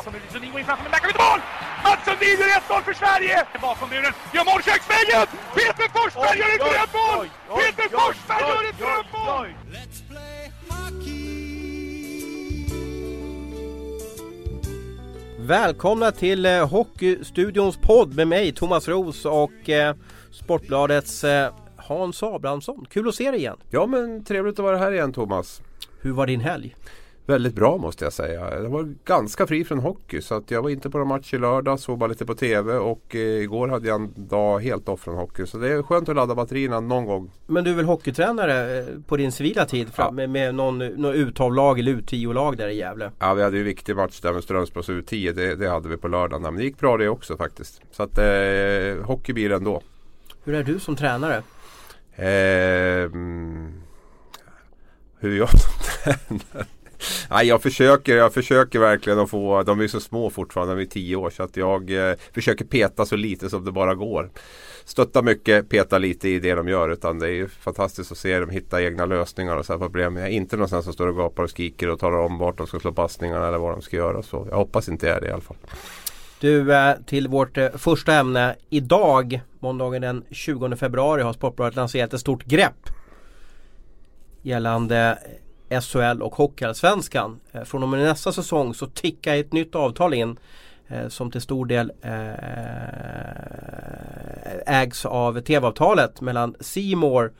Bakom muren, Sundin går in framför, men där inte mål! Mats Sundin gör 1-0 för Sverige! Bakom muren, gör mål köksvägen! Peter Forsberg gör ett drömmål! Peter Forsberg gör ett drömmål! Välkomna till eh, Hockeystudions podd med mig Thomas Ros och eh, Sportbladets eh, Hans Abrahamsson. Kul att se dig igen. Ja men trevligt att vara här igen Thomas. Hur var din helg? Väldigt bra måste jag säga. Jag var ganska fri från hockey så att jag var inte på någon match i lördag, såg bara lite på TV och eh, igår hade jag en dag helt off från hockey. Så det är skönt att ladda batterierna någon gång. Men du är väl hockeytränare eh, på din civila tid fram, Ja. med, med någon, någon U12-lag eller U10-lag där i Gävle? Ja vi hade ju en viktig match där med Strömsbros U10. Det, det hade vi på lördagen. Men det gick bra det också faktiskt. Så att eh, hockey blir det ändå. Hur är du som tränare? Eh, hur jag som tränare? Nej, jag försöker, jag försöker verkligen att få, de är så små fortfarande, de är tio år så att jag eh, försöker peta så lite som det bara går. Stötta mycket, peta lite i det de gör utan det är ju fantastiskt att se dem hitta egna lösningar och så här problem. Jag är inte någonstans som står och gapar och skriker och talar om vart de ska slå passningarna eller vad de ska göra. Så jag hoppas inte jag är det i alla fall. Du, eh, till vårt eh, första ämne. Idag, måndagen den 20 februari, har Sportbladet lanserat ett stort grepp gällande eh, SHL och Hockeyallsvenskan. Eh, från och med nästa säsong så tickar ett nytt avtal in eh, som till stor del eh, ägs av TV-avtalet mellan Simor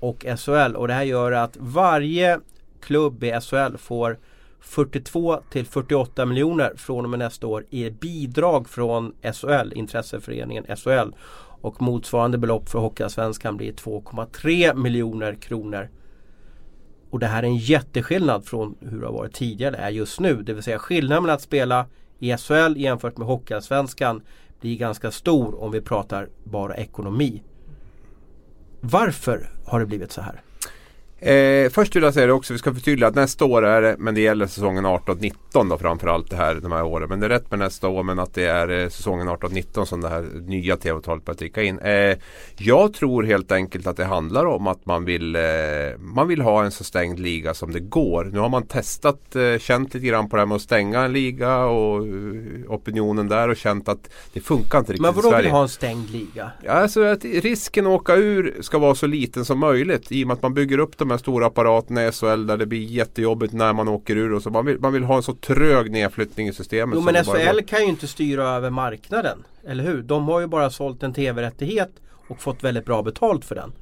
och SHL och det här gör att varje klubb i SHL får 42 till 48 miljoner från och med nästa år i bidrag från SHL, intresseföreningen SHL. Och motsvarande belopp för Hockeyallsvenskan blir 2,3 miljoner kronor. Och det här är en jätteskillnad från hur det har varit tidigare är just nu. Det vill säga skillnaden mellan att spela i SHL jämfört med Hockeyallsvenskan blir ganska stor om vi pratar bara ekonomi. Varför har det blivit så här? Eh, först vill jag säga det också, vi ska förtydliga att nästa år är det, men det gäller säsongen 18-19 då framförallt det här, de här åren. Men det är rätt med nästa år men att det är eh, säsongen 18-19 som det här nya tv-avtalet börjar ticka in. Eh, jag tror helt enkelt att det handlar om att man vill, eh, man vill ha en så stängd liga som det går. Nu har man testat, eh, känt lite grann på det här med att stänga en liga och eh, opinionen där och känt att det funkar inte riktigt Men i vadå Sverige. vill ha en stängd liga? Ja, alltså att risken att åka ur ska vara så liten som möjligt i och med att man bygger upp de här stora apparaterna i SHL där det blir jättejobbigt när man åker ur. Och så man, vill, man vill ha en så trög nedflyttning i systemet. Jo men SHL kan ju inte styra över marknaden. Eller hur? De har ju bara sålt en tv-rättighet och fått väldigt bra betalt för den.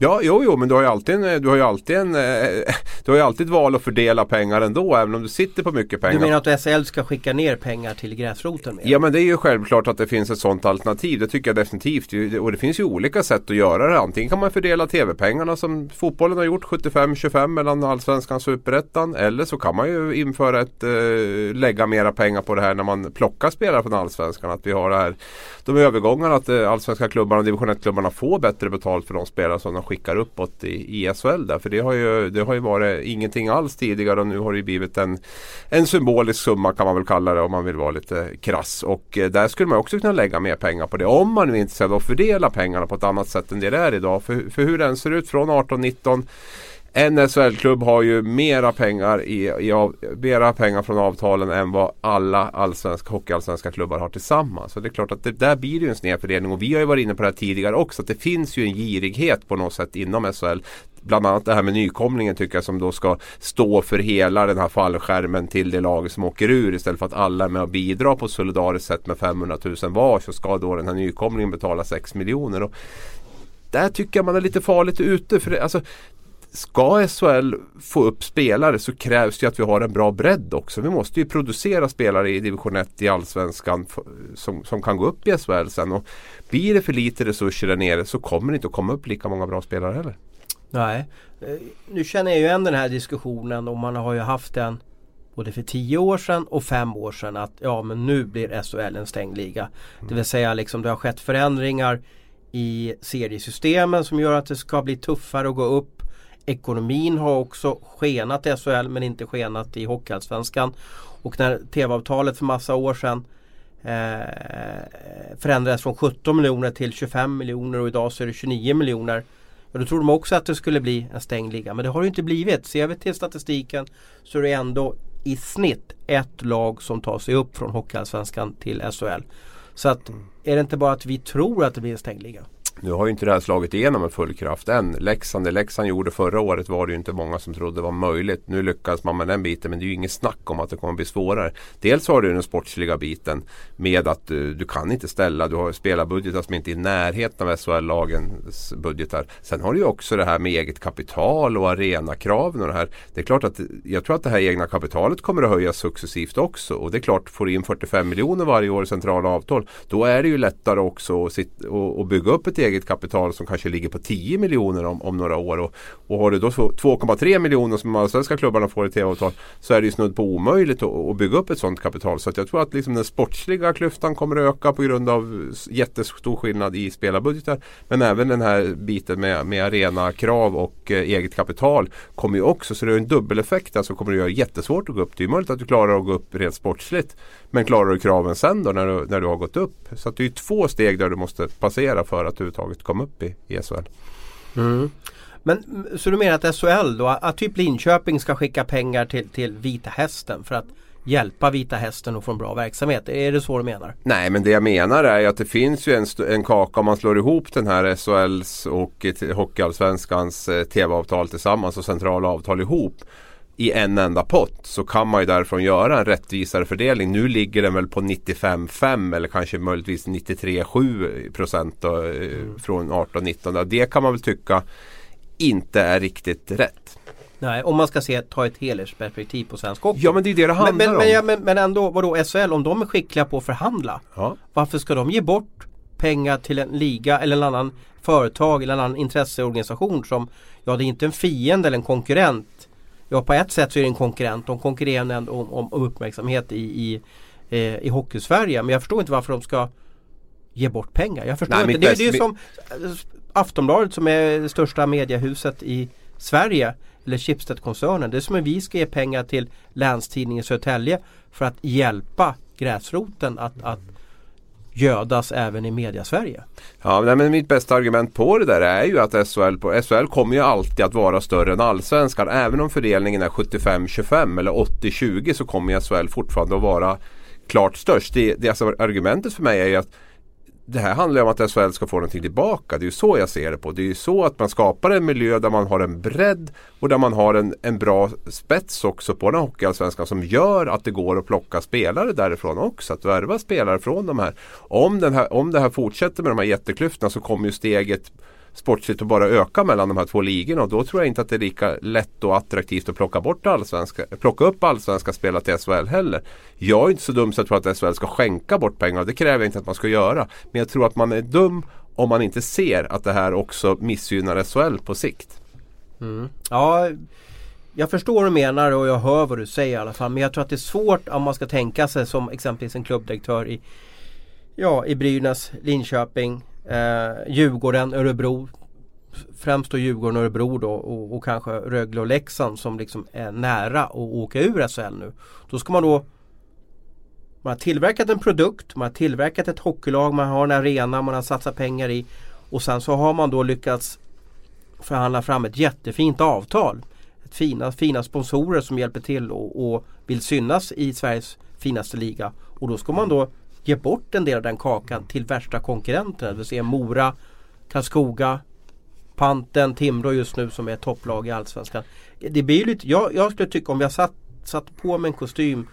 Ja, jo, jo, men du har ju alltid, en, du har ju alltid, en, eh, du har ju alltid ett val att fördela pengar ändå även om du sitter på mycket pengar. Du menar att SHL ska skicka ner pengar till gräsroten? Med? Ja men det är ju självklart att det finns ett sådant alternativ. Det tycker jag definitivt. Och det finns ju olika sätt att göra det. Antingen kan man fördela TV-pengarna som fotbollen har gjort 75-25 mellan Allsvenskan och Superettan. Eller så kan man ju införa ett, eh, lägga mera pengar på det här när man plockar spelare från Allsvenskan. Att vi har det här, de övergångarna att eh, Allsvenska klubbarna och division 1-klubbarna får bättre betalt för de spelare som de skickar uppåt i, i SHL. Där. För det har, ju, det har ju varit ingenting alls tidigare och nu har det ju blivit en, en symbolisk summa kan man väl kalla det om man vill vara lite krass. Och eh, där skulle man också kunna lägga mer pengar på det. Om man nu är intresserad av att fördela pengarna på ett annat sätt än det det är idag. För, för hur den ser ut från 18-19 en SHL-klubb har ju mera pengar, i, i av, mera pengar från avtalen än vad alla allsvenska, hockeyallsvenska klubbar har tillsammans. Så det är klart att det, där blir det ju en snedfördelning. Och vi har ju varit inne på det här tidigare också. Att det finns ju en girighet på något sätt inom SHL. Bland annat det här med nykomlingen tycker jag som då ska stå för hela den här fallskärmen till det laget som åker ur. Istället för att alla är med och bidrar på ett solidariskt sätt med 500 000 var så ska då den här nykomlingen betala 6 miljoner. Och där tycker jag man är lite farligt ute. För det, alltså, Ska SHL få upp spelare så krävs det att vi har en bra bredd också. Vi måste ju producera spelare i division 1 i Allsvenskan som, som kan gå upp i SHL sen. Och blir det för lite resurser där nere så kommer det inte att komma upp lika många bra spelare heller. Nej. Eh, nu känner jag ju igen den här diskussionen och man har ju haft den både för tio år sedan och fem år sedan att ja men nu blir SHL en stängd liga. Det vill säga liksom det har skett förändringar i seriesystemen som gör att det ska bli tuffare att gå upp. Ekonomin har också skenat i SHL men inte skenat i Hockeyallsvenskan. Och när TV-avtalet för massa år sedan eh, förändrades från 17 miljoner till 25 miljoner och idag så är det 29 miljoner. Ja, då trodde man också att det skulle bli en stängd liga men det har det inte blivit. Ser vi till statistiken så är det ändå i snitt ett lag som tar sig upp från Hockeyallsvenskan till SHL. Så att är det inte bara att vi tror att det blir en stängd liga? Nu har ju inte det här slagit igenom med full kraft än. Leksand, det Leksand gjorde förra året var det ju inte många som trodde var möjligt. Nu lyckas man med den biten men det är ju inget snack om att det kommer bli svårare. Dels har du den sportsliga biten med att du, du kan inte ställa, du har spelarbudgetar som inte är i närheten av SHL-lagens budgetar. Sen har du ju också det här med eget kapital och arenakraven och det här. Det är klart att jag tror att det här egna kapitalet kommer att höjas successivt också. Och det är klart, får du in 45 miljoner varje år i centrala avtal då är det ju lättare också att, sitta, och, och bygga upp ett eget eget kapital som kanske ligger på 10 miljoner om, om några år. Och, och har du då 2,3 miljoner som de allsvenska klubbarna får i tv-avtal så är det ju snudd på omöjligt att, att bygga upp ett sådant kapital. Så jag tror att liksom den sportsliga klyftan kommer att öka på grund av jättestor skillnad i spelarbudgetar. Men även den här biten med, med arenakrav och eh, eget kapital kommer ju också. Så det är en dubbeleffekt. Alltså kommer att göra jättesvårt att gå upp. Det är möjligt att du klarar att gå upp rent sportsligt. Men klarar du kraven sen då när du, när du har gått upp? Så det är två steg där du måste passera för att överhuvudtaget komma upp i, i SHL. Mm. Men så du menar att SHL då, att typ Linköping ska skicka pengar till, till Vita Hästen för att hjälpa Vita Hästen att få en bra verksamhet? Är det så du menar? Nej men det jag menar är att det finns ju en, en kaka om man slår ihop den här SHLs och Hockeyallsvenskans eh, tv-avtal tillsammans och centrala avtal ihop i en enda pott så kan man ju därifrån göra en rättvisare fördelning. Nu ligger den väl på 95,5 eller kanske möjligtvis 93,7 procent då, mm. från 18-19. Det kan man väl tycka inte är riktigt rätt. Nej, om man ska se, ta ett helhetsperspektiv på svensk hockey. Ja men det är det det handlar men, men, om. Men, ja, men, men ändå, vadå SHL, om de är skickliga på att förhandla. Ja. Varför ska de ge bort pengar till en liga eller en annan företag eller en annan intresseorganisation som, ja det är inte en fiende eller en konkurrent Ja på ett sätt så är det en konkurrent. De konkurrerar om, om, om uppmärksamhet i, i, eh, i Hockeysverige. Men jag förstår inte varför de ska ge bort pengar. Jag förstår Nej, inte. Det, det är ju som eh, Aftonbladet som är det största mediehuset i Sverige. Eller Schibsted-koncernen. Det är som att vi ska ge pengar till Länstidningen Södertälje för att hjälpa gräsroten att, att gödas även i mediasverige. Ja, Ja, men mitt bästa argument på det där är ju att SHL, på, SHL kommer ju alltid att vara större än allsvenskan. Även om fördelningen är 75-25 eller 80-20 så kommer SHL fortfarande att vara klart störst. Det, det, alltså, argumentet för mig är ju att det här handlar om att SHL ska få någonting tillbaka. Det är ju så jag ser det på. Det är ju så att man skapar en miljö där man har en bredd och där man har en, en bra spets också på den hockeyallsvenskan som gör att det går att plocka spelare därifrån också. Att värva spelare från de här. Om, den här. om det här fortsätter med de här jätteklyftorna så kommer ju steget sportsligt att bara öka mellan de här två ligorna och då tror jag inte att det är lika lätt och attraktivt att plocka bort allsvenska, plocka upp allsvenska spelare till SHL heller. Jag är inte så dum så jag tror att SHL ska skänka bort pengar. Det kräver jag inte att man ska göra. Men jag tror att man är dum om man inte ser att det här också missgynnar SHL på sikt. Mm. Ja, jag förstår vad du menar och jag hör vad du säger i alla fall. Men jag tror att det är svårt om man ska tänka sig som exempelvis en klubbdirektör i, ja, i Brynäs, Linköping, Eh, Djurgården, Örebro Främst då Djurgården och Örebro då och, och kanske Rögle och Leksand som liksom är nära att åka ur SHL nu. Då ska man då Man har tillverkat en produkt, man har tillverkat ett hockeylag, man har en arena man har satsat pengar i och sen så har man då lyckats förhandla fram ett jättefint avtal. Ett fina, fina sponsorer som hjälper till och, och vill synas i Sveriges finaste liga. Och då ska man då ge bort en del av den kakan till värsta konkurrenterna. Det vill säga Mora, Karlskoga, Panten, Timrå just nu som är topplag i Allsvenskan. Det blir lite, jag, jag skulle tycka om jag satt, satt på mig en kostym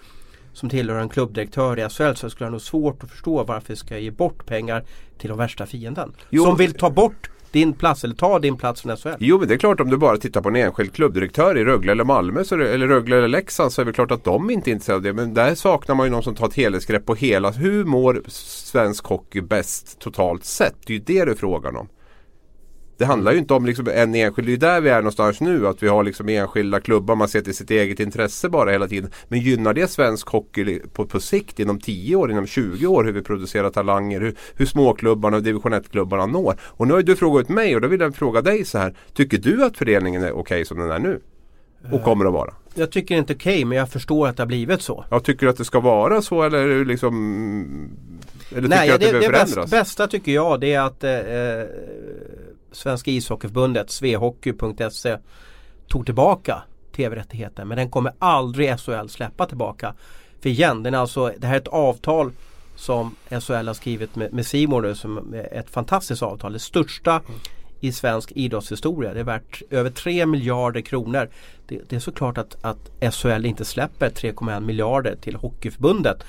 som tillhör en klubbdirektör i SHL så skulle jag nog svårt att förstå varför vi ska ge bort pengar till de värsta fienden. Jo. Som vill ta bort din plats eller ta din plats från SHL. Jo men det är klart om du bara tittar på en enskild klubbdirektör i Rögle eller Malmö så det, eller Rögle eller Leksand så är det klart att de inte är intresserade av det. Men där saknar man ju någon som tar ett helhetsgrepp på hela. Hur mår svensk hockey bäst totalt sett? Det är ju det det är frågan om. Det handlar ju inte om liksom en enskild, det är där vi är någonstans nu. Att vi har liksom enskilda klubbar, man ser till sitt eget intresse bara hela tiden. Men gynnar det svensk hockey på, på sikt inom 10 år, inom 20 år hur vi producerar talanger, hur, hur småklubbarna och division 1-klubbarna når. Och nu har du frågat mig och då vill jag fråga dig så här. Tycker du att fördelningen är okej okay som den är nu? Och kommer att vara? Jag tycker inte okej okay, men jag förstår att det har blivit så. Jag tycker att det ska vara så eller liksom eller Nej, det, det, det bästa, bästa tycker jag det är att eh, eh Svenska ishockeyförbundet, svehockey.se tog tillbaka tv-rättigheten. Men den kommer aldrig SHL släppa tillbaka. För igen, den är alltså, det här är ett avtal som SHL har skrivit med, med Simon som är ett fantastiskt avtal. Det största i svensk idrottshistoria. Det är värt över 3 miljarder kronor. Det, det är såklart att, att SHL inte släpper 3,1 miljarder till Hockeyförbundet.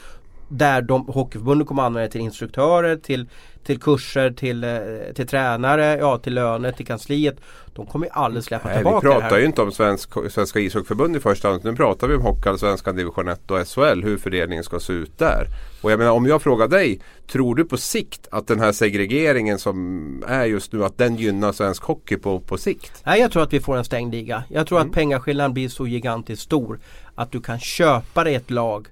Där de, Hockeyförbundet kommer använda det till instruktörer, till, till kurser, till, eh, till tränare, ja till löner, till kansliet. De kommer ju aldrig släppa Nej, tillbaka vi det pratar här. ju inte om svensk, Svenska ishockeyförbund i första hand. Nu pratar vi om Hockeyallsvenskan division 1 och SHL. Hur fördelningen ska se ut där. Och jag menar om jag frågar dig. Tror du på sikt att den här segregeringen som är just nu att den gynnar svensk hockey på, på sikt? Nej jag tror att vi får en stängd liga. Jag tror Mm. att pengaskillnaden blir så gigantiskt stor att du kan köpa dig ett lag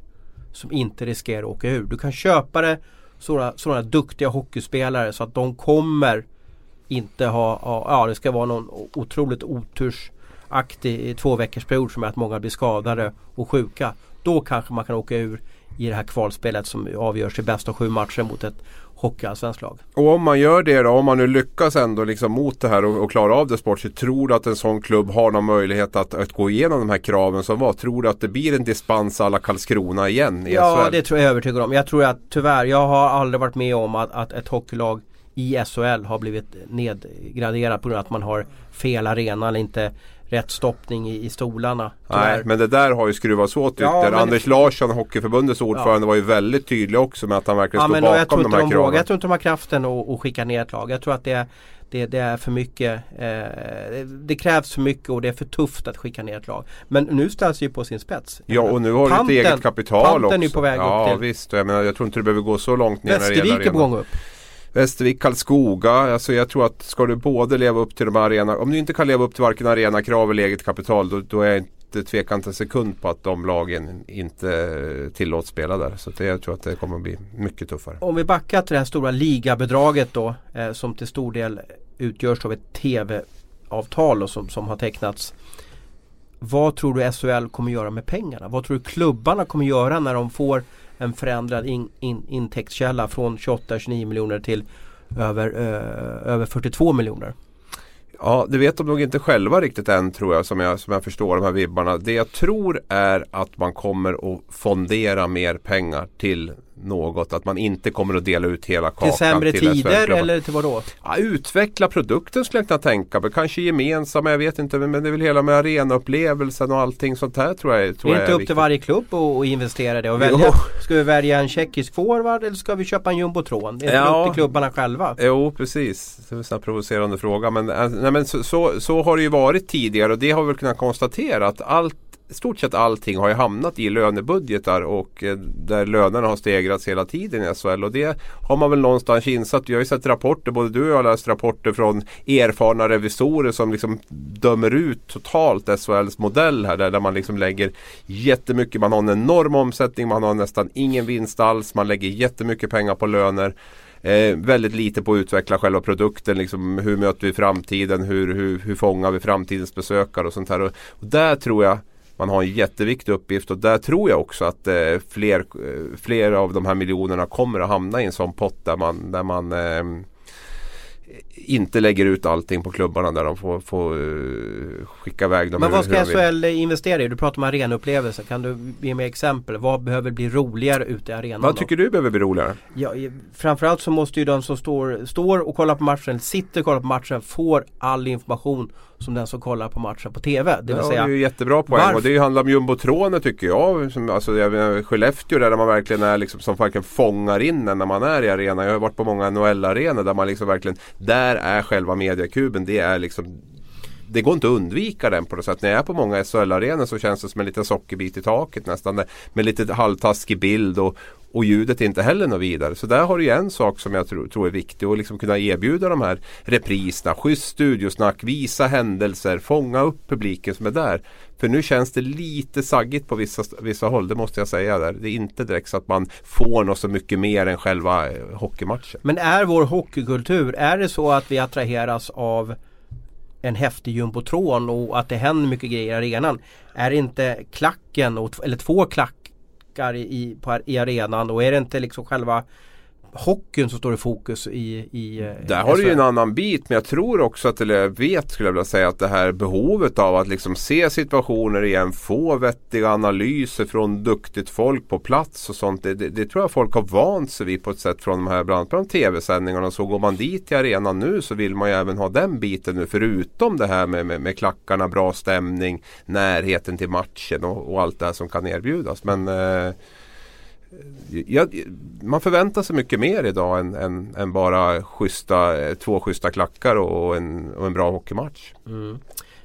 som inte riskerar att åka ur. Du kan köpa det sådana, sådana duktiga hockeyspelare så att de kommer inte ha, ha ja det ska vara någon otroligt otursaktig två veckors period som är att många blir skadade och sjuka. Då kanske man kan åka ur i det här kvalspelet som avgörs i bästa av sju matcher mot ett hockeyallsvenskt lag. Och om man gör det då, om man nu lyckas ändå liksom mot det här och, och klara av det sportsligt. Tror du att en sån klubb har någon möjlighet att, att gå igenom de här kraven som var? Tror du att det blir en dispens alla Karlskrona igen i Ja SHL? det tror jag övertygad om. Jag tror att tyvärr, jag har aldrig varit med om att, att ett hockeylag i SHL har blivit nedgraderat på grund av att man har fel arena eller inte rätt stoppning i, i stolarna. Nej, men det där har ju skruvats åt Ja, ytterligare. Anders Larsson, Hockeyförbundets ordförande, var ju väldigt tydlig också med att han verkligen Ja, tror bakom de här vågar. kraven. Jag tror inte de har kraften att, att skicka ner ett lag. Jag tror att det, det, det är för mycket. Eh, det- krävs för mycket och det är för tufft att skicka ner ett lag. Men nu ställs det ju på sin spets. Ja och nu har du ett Panten- eget kapital Panten också. är ju på väg upp ja till- visst, jag, menar, jag tror inte du behöver gå så långt ner när det Västervik gäller är på gång upp. Västervik, Karlskoga. Alltså jag tror att ska du både leva upp till de här arena Om du inte kan leva upp till varken arenakrav eller eget kapital då, då är jag inte tvekan en sekund på att de lagen inte tillåts spela där. Så det, jag tror att det kommer att bli mycket tuffare. Om vi backar till det här stora ligabedraget då eh, som till stor del utgörs av ett TV-avtal då, som, som har tecknats. Vad tror du SHL kommer göra med pengarna? Vad tror du klubbarna kommer göra när de får en förändrad in, in, intäktskälla från 28-29 miljoner till över, eh, över 42 miljoner? Ja, det vet de nog inte själva riktigt än tror jag som, jag som jag förstår de här vibbarna. Det jag tror är att man kommer att fondera mer pengar till något. Att man inte kommer att dela ut hela kakan Till sämre till tider eller till vad då? Ja, utveckla produkten skulle jag kunna tänka mig. Kanske gemensamma, jag vet inte. Men det är väl hela med arenaupplevelsen och allting sånt här tror jag, Det tror är jag inte upp viktigt. till varje klubb att investera det och välja. Ska vi välja en tjeckisk forward eller ska vi köpa en jumbotron? Det är Ja. upp till klubbarna själva. Jo precis, det är en provocerande fråga. Men, äh, nej, men så, så, så har det ju varit tidigare och det har vi väl kunnat konstatera att allt i stort sett allting har ju hamnat i lönebudgetar och eh, där lönerna har stegrats hela tiden i SHL. Och det har man väl någonstans insatt. Vi har ju sett rapporter, både du och jag har läst rapporter från erfarna revisorer som liksom dömer ut totalt SHLs modell här. Där, där man liksom lägger jättemycket, man har en enorm omsättning, man har nästan ingen vinst alls, man lägger jättemycket pengar på löner. Eh, väldigt lite på att utveckla själva produkten. Liksom, hur möter vi framtiden? Hur, hur, hur fångar vi framtidens besökare och sånt här. Och, och där tror jag man har en jätteviktig uppgift och där tror jag också att eh, fler, eh, fler av de här miljonerna kommer att hamna i en sån pott där man, där man eh, inte lägger ut allting på klubbarna där de får, får eh, skicka iväg dem Men hur- vad ska. SHL investera i? Du pratar om arenaupplevelser. Kan du ge mig exempel? Vad behöver bli roligare ute i arenan? Vad då? tycker du behöver bli roligare? Ja, framförallt så måste ju de som står, står och kollar på matchen, sitter och kollar på matchen, får all information som den som kollar på matchen på TV. Det vill ja, säga, det är ju jättebra poäng varför- och det handlar om jumbotroner tycker jag. Som, alltså, jag menar, Skellefteå där man verkligen är liksom, som verkligen fångar in en när man är i arenan. Jag har varit på många NHL-arenor där man liksom verkligen, där är själva mediakuben. Det är liksom det går inte att undvika den på något sätt. När jag är på många SHL-arenor så känns det som en liten sockerbit i taket nästan. Med lite halvtaskig bild och, och ljudet är inte heller något vidare. Så där har du ju en sak som jag tror, tror är viktig. Att liksom kunna erbjuda de här repriserna. Schysst studiosnack, visa händelser, fånga upp publiken som är där. För nu känns det lite saggigt på vissa, vissa håll, det måste jag säga. Där. Det är inte direkt så att man får något så mycket mer än själva eh, hockeymatchen. Men är vår hockeykultur, är det så att vi attraheras av en häftig jumbotron och att det händer mycket grejer i arenan? Är det inte klacken, och, eller två klackar i, på, i arenan och är det inte liksom själva hockeyn som står i fokus i, i eh, Där har du ju SHL. en annan bit men jag tror också att, eller jag vet skulle jag vilja säga att det här behovet av att liksom se situationer igen, få vettiga analyser från duktigt folk på plats och sånt. Det, det, det tror jag folk har vant sig vid på ett sätt från de här bland annat tv-sändningarna. Så går man dit till arenan nu så vill man ju även ha den biten nu förutom det här med, med, med klackarna, bra stämning, närheten till matchen och, och allt det här som kan erbjudas. Men eh, Ja, man förväntar sig mycket mer idag än, än, än bara schyssta, två schyssta klackar och en, och en bra hockeymatch. Mm.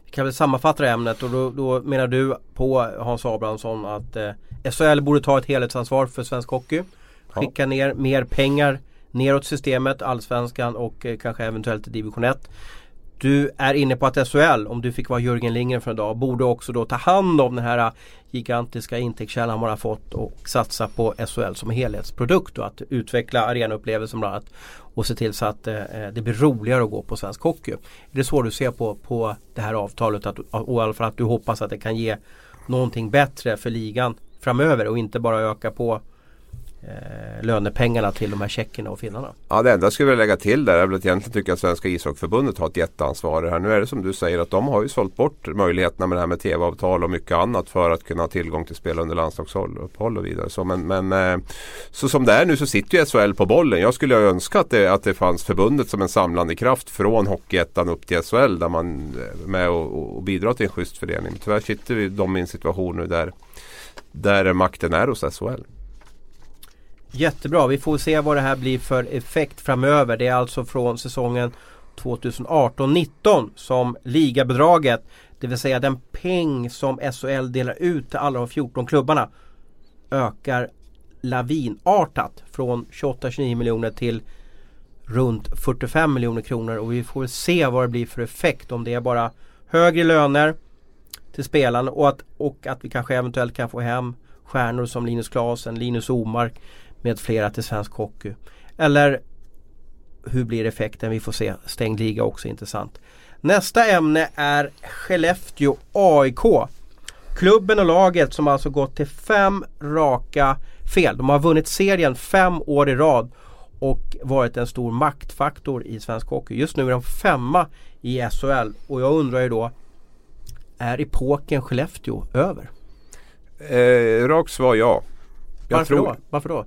Vi kan väl sammanfatta det ämnet och då, då menar du på Hans Abrahamsson att eh, SHL borde ta ett helhetsansvar för svensk hockey. Ja. Skicka ner mer pengar neråt systemet, allsvenskan och eh, kanske eventuellt division 1. Du är inne på att SHL, om du fick vara Jörgen Lindgren för en dag, borde också då ta hand om den här äh, gigantiska intäktskällan man har fått och satsa på SHL som helhetsprodukt och att utveckla arenaupplevelsen bland annat och se till så att eh, det blir roligare att gå på svensk hockey. Är det så du ser på, på det här avtalet att, och i alla fall att du hoppas att det kan ge någonting bättre för ligan framöver och inte bara öka på eh, lönepengarna till de här tjeckerna och finnarna. Ja, det enda jag skulle vilja lägga till där är väl att egentligen tycker jag att Svenska ishockeyförbundet har ett jätteansvar här. Nu är det som du säger att de har ju sålt bort möjligheterna med det här med tv-avtal och mycket annat för att kunna ha tillgång till spel under landslagsuppehåll och vidare. Så, men, men, eh, så som det är nu så sitter ju SHL på bollen. Jag skulle önska att det, att det fanns förbundet som en samlande kraft från Hockeyettan upp till SHL där man är med och, och bidrar till en schysst fördelning. Tyvärr sitter vi de i en situation nu där, där makten är hos SHL. Jättebra, vi får se vad det här blir för effekt framöver. Det är alltså från säsongen 2018-19 som ligabidraget, det vill säga den peng som SHL delar ut till alla de 14 klubbarna ökar lavinartat från 28-29 miljoner till runt 45 miljoner kronor och vi får se vad det blir för effekt om det är bara högre löner till spelarna och att, och att vi kanske eventuellt kan få hem stjärnor som Linus Klasen, Linus Omark med flera till svensk hockey. Eller hur blir effekten? Vi får se. Stängd liga också intressant. Nästa ämne är Skellefteå AIK. Klubben och laget som alltså gått till fem raka fel. De har vunnit serien fem år i rad och varit en stor maktfaktor i svensk hockey. Just nu är de femma i SHL och jag undrar ju då Är epoken Skellefteå över? Eh, rakt svar ja. Jag Varför tror, då? Varför då?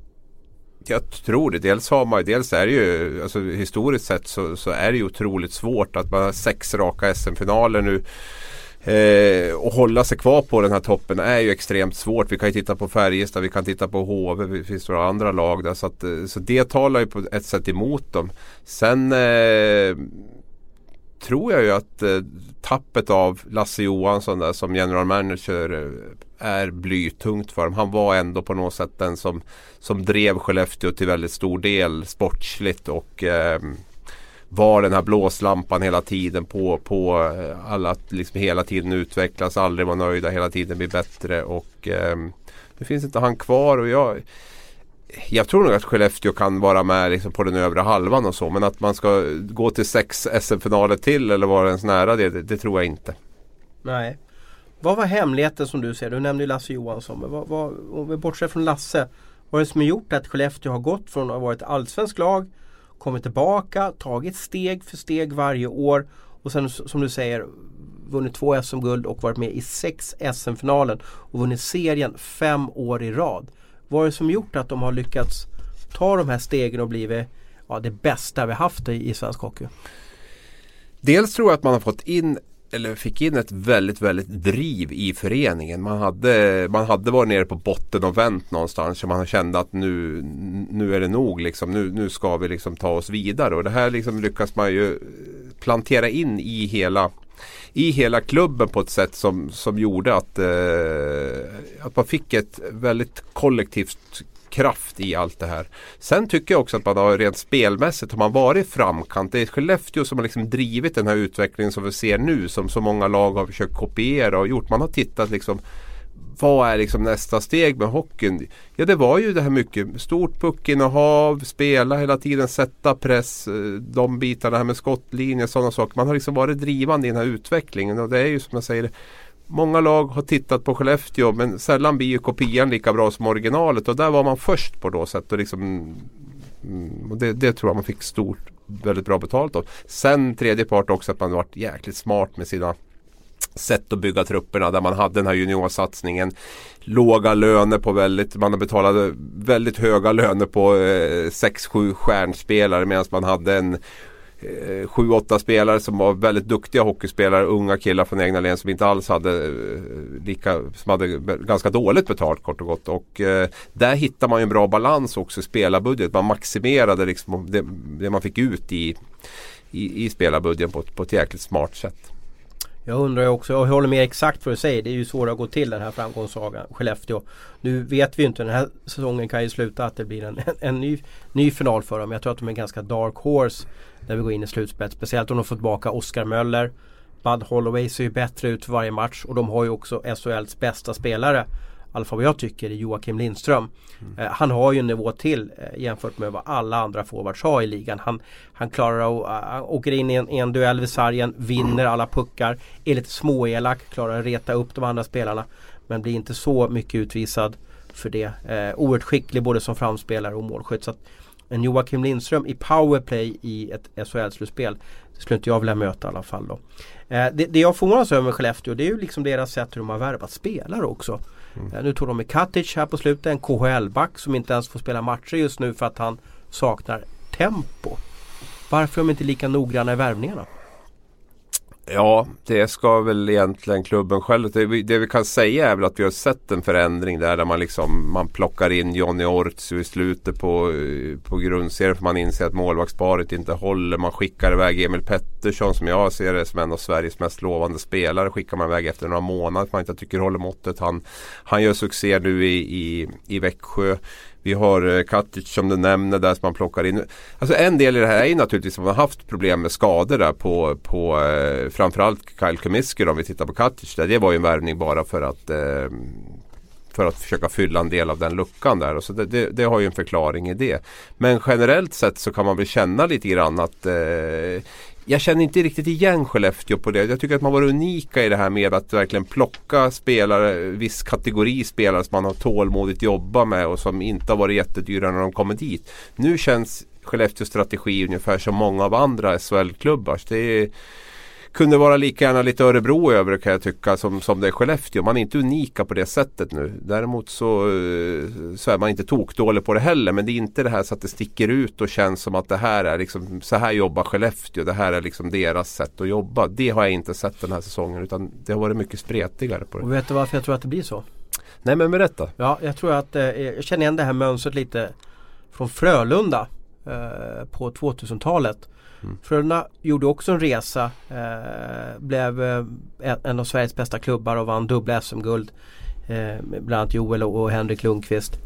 Jag tror det. Dels har man dels är det ju alltså, historiskt sett så, så är det ju otroligt svårt att man har sex raka SM-finaler nu. Eh, och hålla sig kvar på den här toppen är ju extremt svårt. Vi kan ju titta på Färjestad, vi kan titta på HV, det finns några andra lag där. Så, att, eh, så det talar ju på ett sätt emot dem. Sen eh, tror jag ju att eh, tappet av Lasse Johansson där som general manager eh, är blytungt för dem. Han var ändå på något sätt den som, som drev Skellefteå till väldigt stor del sportsligt och eh, var den här blåslampan hela tiden på, på eh, alla att liksom hela tiden utvecklas, aldrig vara nöjda, hela tiden bli bättre och eh, nu finns inte han kvar och jag jag tror nog att Skellefteå kan vara med liksom på den övre halvan och så. Men att man ska gå till sex SM-finaler till eller vara ens nära det, det, det, tror jag inte. Nej. Vad var hemligheten som du ser? Du nämnde ju Lasse Johansson. Men vad, vad, om vi bortser från Lasse. Vad är det som har gjort att Skellefteå har gått från att ha varit allsvensk lag, kommit tillbaka, tagit steg för steg varje år och sen som du säger vunnit två SM-guld och varit med i sex SM-finalen och vunnit serien fem år i rad. Vad är det som gjort att de har lyckats ta de här stegen och blivit ja, det bästa vi haft i, i svensk hockey? Dels tror jag att man har fått in eller fick in ett väldigt, väldigt driv i föreningen. Man hade, man hade varit nere på botten och vänt någonstans. Och man kände att nu, nu är det nog. Liksom. Nu, nu ska vi liksom ta oss vidare. Och det här liksom lyckas man ju plantera in i hela i hela klubben på ett sätt som, som gjorde att, eh, att man fick ett väldigt kollektivt kraft i allt det här. Sen tycker jag också att man har rent spelmässigt har man varit framkant. Det är Skellefteå som har liksom drivit den här utvecklingen som vi ser nu som så många lag har försökt kopiera och gjort. Man har tittat liksom vad är liksom nästa steg med hockeyn? Ja det var ju det här mycket stort puckinnehav, spela hela tiden, sätta press, eh, de bitarna här med skottlinjer, sådana saker. Man har liksom varit drivande i den här utvecklingen och det är ju som jag säger Många lag har tittat på Skellefteå men sällan blir ju kopian lika bra som originalet och där var man först på då sätt och liksom mm, och det, det tror jag man fick stort, väldigt bra betalt av. Sen tredje part också att man varit jäkligt smart med sina sätt att bygga trupperna där man hade den här juniorsatsningen. Låga löner på väldigt, man betalade väldigt höga löner på eh, 6-7 stjärnspelare medan man hade en eh, sju, åtta spelare som var väldigt duktiga hockeyspelare. Unga killar från egna län som inte alls hade eh, lika, som hade ganska dåligt betalt kort och gott. Och eh, där hittar man ju en bra balans också i spelarbudget. Man maximerade liksom det, det man fick ut i, i, i spelarbudgeten på, på ett jäkligt smart sätt. Jag undrar också, jag håller med exakt vad du säger. Det är ju svårt att gå till den här framgångssagan Skellefteå. Nu vet vi ju inte, den här säsongen kan ju sluta att det blir en, en, en ny, ny final för dem. Jag tror att de är ganska dark horse när vi går in i slutspelet. Speciellt om de får tillbaka Oscar Möller. Bud Holloway ser ju bättre ut för varje match och de har ju också SHLs bästa spelare alla fall vad jag tycker, är Joakim Lindström. Mm. Eh, han har ju en nivå till eh, jämfört med vad alla andra forwards har i ligan. Han, han klarar att, uh, åker in i en, i en duell vid sargen, vinner alla puckar, är lite småelak, klarar att reta upp de andra spelarna. Men blir inte så mycket utvisad för det. Eh, oerhört skicklig både som framspelare och målskytt. Så att en Joakim Lindström i powerplay i ett SHL-slutspel det skulle inte jag vilja möta i alla fall då. Eh, det, det jag förvånas över med Skellefteå det är ju liksom deras sätt hur de har värvat spelare också. Mm. Nu tog de med Katic här på slutet, en KHL-back som inte ens får spela matcher just nu för att han saknar tempo. Varför är de inte lika noggranna i värvningarna? Ja, det ska väl egentligen klubben själv. Det vi, det vi, kan säga är väl att vi har sett en förändring där, där man liksom man plockar in Johnny Ortsu i slutet på, eh, på grundserien för man inser att målvaktsparet inte håller. Man skickar iväg Emil Pettersson som jag ser det som en av Sveriges mest lovande spelare. Skickar man iväg efter några månader man inte tycker håller måttet. Han, han gör succé nu i, i, i Växjö. Vi har eh, Katic som du nämner där som man plockar in. Alltså en del i det här är ju naturligtvis att man har haft problem med skador där på, på eh, framförallt Kyle Kumisker om vi tittar på Katic. Där. Det var ju en värvning bara för att eh, för att försöka fylla en del av den luckan där. Och så det, det, det, har ju en förklaring i det. Men generellt sett så kan man väl känna lite grann att eh, jag känner inte riktigt igen Skellefteå på det. Jag tycker att man var unika i det här med att verkligen plocka spelare, viss kategori spelare som man har tålmodigt jobba med och som inte har varit jättedyra när de kommer dit. Nu känns Skellefteås strategi ungefär som många av andra SHL-klubbars. Det är kunde vara lika gärna lite Örebro över kan jag tycka som, som det är Skellefteå. Man är inte unika på det sättet nu. Däremot så, eh, så är man inte tokdålig på det heller. Men det är inte det här så att det sticker ut och känns som att det här är liksom så här jobbar Skellefteå. Det här är liksom deras sätt att jobba. Det har jag inte sett den här säsongen utan det har varit mycket spretigare på det. Och vet du varför jag tror att det blir så? Nej men berätta. Ja, jag tror att eh, jag känner igen det här mönstret lite från Frölunda eh, på 2000-talet. Mm. Frölunda gjorde också en resa. Eh, blev eh, en av Sveriges bästa klubbar och vann dubbla SM-guld. Eh, bland annat Joel och, och Henrik Lundqvist.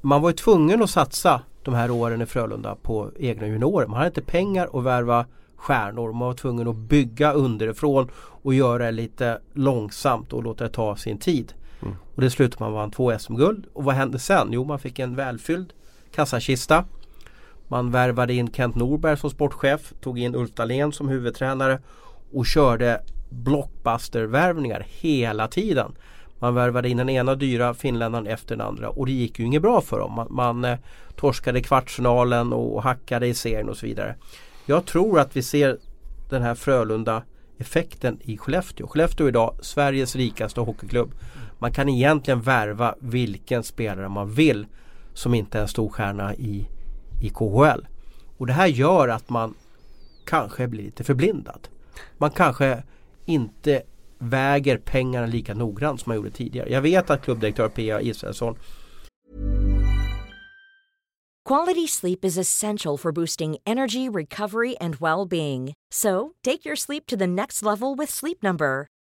Man var ju tvungen att satsa de här åren i Frölunda på egna juniorer. Man hade inte pengar att värva stjärnor. Man var tvungen att bygga underifrån och göra det lite långsamt och låta det ta sin tid. Mm. Och det slutade man vann två SM-guld. Och vad hände sen? Jo, man fick en välfylld kassakista. Man värvade in Kent Norberg som sportchef, tog in Ulf Dahlén som huvudtränare och körde blockbuster-värvningar hela tiden. Man värvade in den ena dyra finländaren efter den andra och det gick ju inget bra för dem. Man, man eh, torskade kvartsfinalen och hackade i serien och så vidare. Jag tror att vi ser den här Frölunda effekten i Skellefteå. Skellefteå är idag Sveriges rikaste hockeyklubb. Man kan egentligen värva vilken spelare man vill som inte är en stor stjärna i i KHL. Och det här gör att man kanske blir lite förblindad. Man kanske inte väger pengarna lika noggrant som man gjorde tidigare. Jag vet att klubbdirektör Pia Israelsson Quality sleep is essential for boosting energy, recovery and well-being. So, take your sleep to the next level with Sleep Number.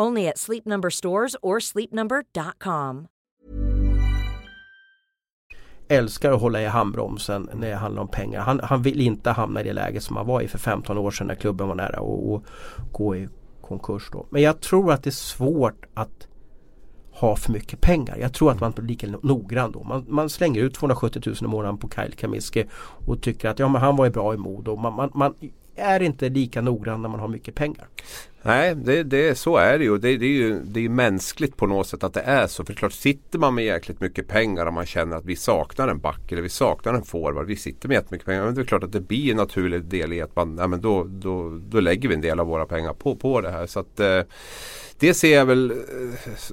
Only at Sleep Number stores or sleepnumber.com. älskar att hålla i handbromsen när det handlar om pengar. Han, han vill inte hamna i det läget som han var i för 15 år sedan när klubben var nära att gå i konkurs. Då. Men jag tror att det är svårt att ha för mycket pengar. Jag tror att man blir lika noggrann då. Man, man, slänger ut 270 000 i månaden på Kyle Kamiski och tycker att ja, men han var ju bra i Modo. Man, man, man är inte lika noggrann när man har mycket pengar. Nej, det, det, så är det ju. Det, det är ju. det är mänskligt på något sätt att det är så. För klart, sitter man med jäkligt mycket pengar och man känner att vi saknar en back eller vi saknar en forward. Vi sitter med jättemycket pengar. Men det är klart att det blir en naturlig del i att man, ja, men då, då, då lägger vi en del av våra pengar på, på det här. Så att, eh, det ser jag väl eh,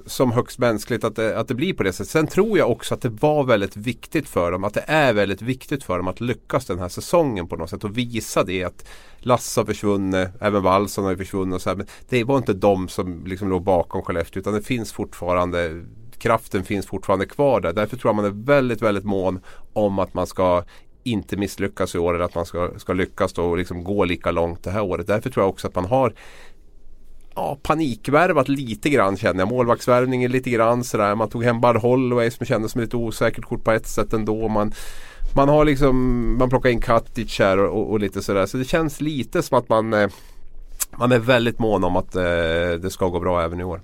som högst mänskligt att det, att det blir på det sättet. Sen tror jag också att det var väldigt viktigt för dem. Att det är väldigt viktigt för dem att lyckas den här säsongen på något sätt. Och visa det att Lasse har försvunnit, även Wallson har försvunnit. Och så här. Men det var inte de som liksom låg bakom Skellefteå. Utan det finns fortfarande Kraften finns fortfarande kvar där. Därför tror jag man är väldigt, väldigt mån om att man ska inte misslyckas i år eller att man ska, ska lyckas då och liksom gå lika långt det här året. Därför tror jag också att man har ja, panikvärvat lite grann känner jag. Målvaktsvärvningen lite grann sådär. Man tog hem Bud Holloway som kändes som ett lite osäkert kort på ett sätt ändå. Man, man har liksom, man plockar in Katic här och, och, och, lite sådär. Så det känns lite som att man, eh, man är väldigt mån om att eh, det ska gå bra även i år.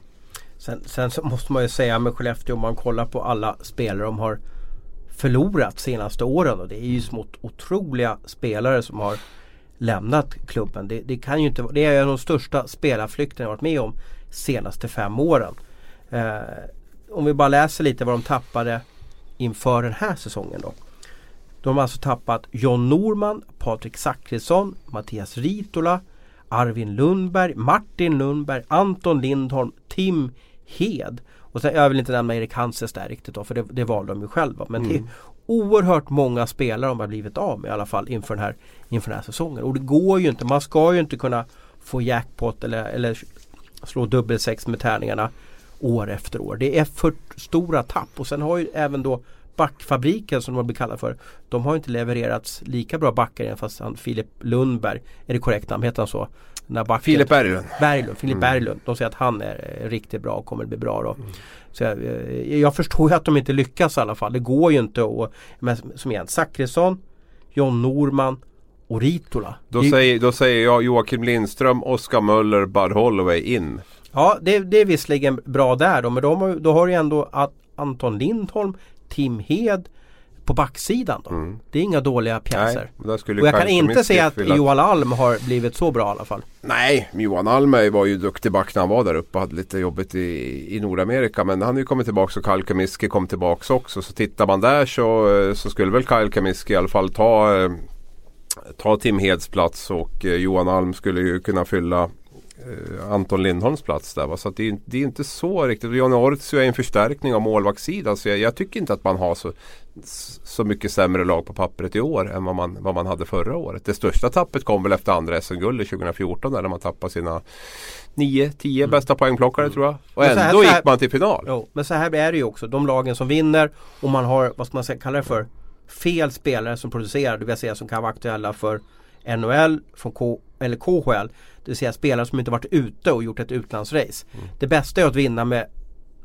Sen, sen så måste man ju säga med Skellefteå om man kollar på alla spelare de har förlorat senaste åren. Och det är ju smått otroliga spelare som har lämnat klubben. Det, det, kan ju inte, det är en av de största spelarflykterna jag varit med om senaste fem åren. Eh, om vi bara läser lite vad de tappade inför den här säsongen då. De har alltså tappat John Norman, Patrik Zackrisson, Mattias Ritola, Arvin Lundberg, Martin Lundberg, Anton Lindholm, Tim Hed. Och sen, jag vill inte nämna Erik Hanses där riktigt då för det, det valde de ju själva. Men mm. det är oerhört många spelare de har blivit av med i alla fall inför den, här, inför den här säsongen. Och det går ju inte, man ska ju inte kunna få jackpot eller, eller slå dubbelsex med tärningarna år efter år. Det är för stora tapp och sen har ju även då backfabriken som de blivit kallade för. De har inte levererats lika bra backar än fast han Filip Lundberg, är det korrekt namn, heter han så? Backen, Filip Berglund. Berglund, Filip mm. Berglund. De säger att han är riktigt bra och kommer att bli bra då. Mm. Så jag, eh, jag, förstår ju att de inte lyckas i alla fall. Det går ju inte att, men som igen, Zachrisson, John Norman och Ritola. Då, det, säger, då säger jag Joakim Lindström, Oskar Möller, Bud Holloway in. Ja det, det är visserligen bra där då men de, då har du ändå att Anton Lindholm, Tim Hed på backsidan då. Mm. Det är inga dåliga pjäser. Nej, och jag kan inte säga att Johan Alm har blivit så bra i alla fall. Nej, Johan Alm var ju duktig back när han var där uppe och hade lite jobbigt i, i Nordamerika. Men han har ju kommit tillbaka och Kyle Kamiski kom tillbaka också. Så tittar man där så, så skulle väl Kyle Kamiski i alla fall ta, eh, ta Tim Heds plats och eh, Johan Alm skulle ju kunna fylla Anton Lindholms plats där. Va? Så det, är, det är inte så riktigt. Johnny Ortio är en förstärkning av målvaktssidan. Så jag, jag, tycker inte att man har så, så mycket sämre lag på pappret i år än vad man, vad man hade förra året. Det största tappet kom väl efter andra SM-guldet 2014 där man tappade sina 9-10 mm. bästa poängplockare tror jag. Och ändå här, gick man till final. Jo, men så här är det ju också. De lagen som vinner och man har, vad ska man säga, kalla det för, fel spelare som producerar. Det vill säga som kan vara aktuella för NHL från K eller KHL. Det vill säga spelare som inte varit ute och gjort ett utlandsrace. Mm. Det bästa är att vinna med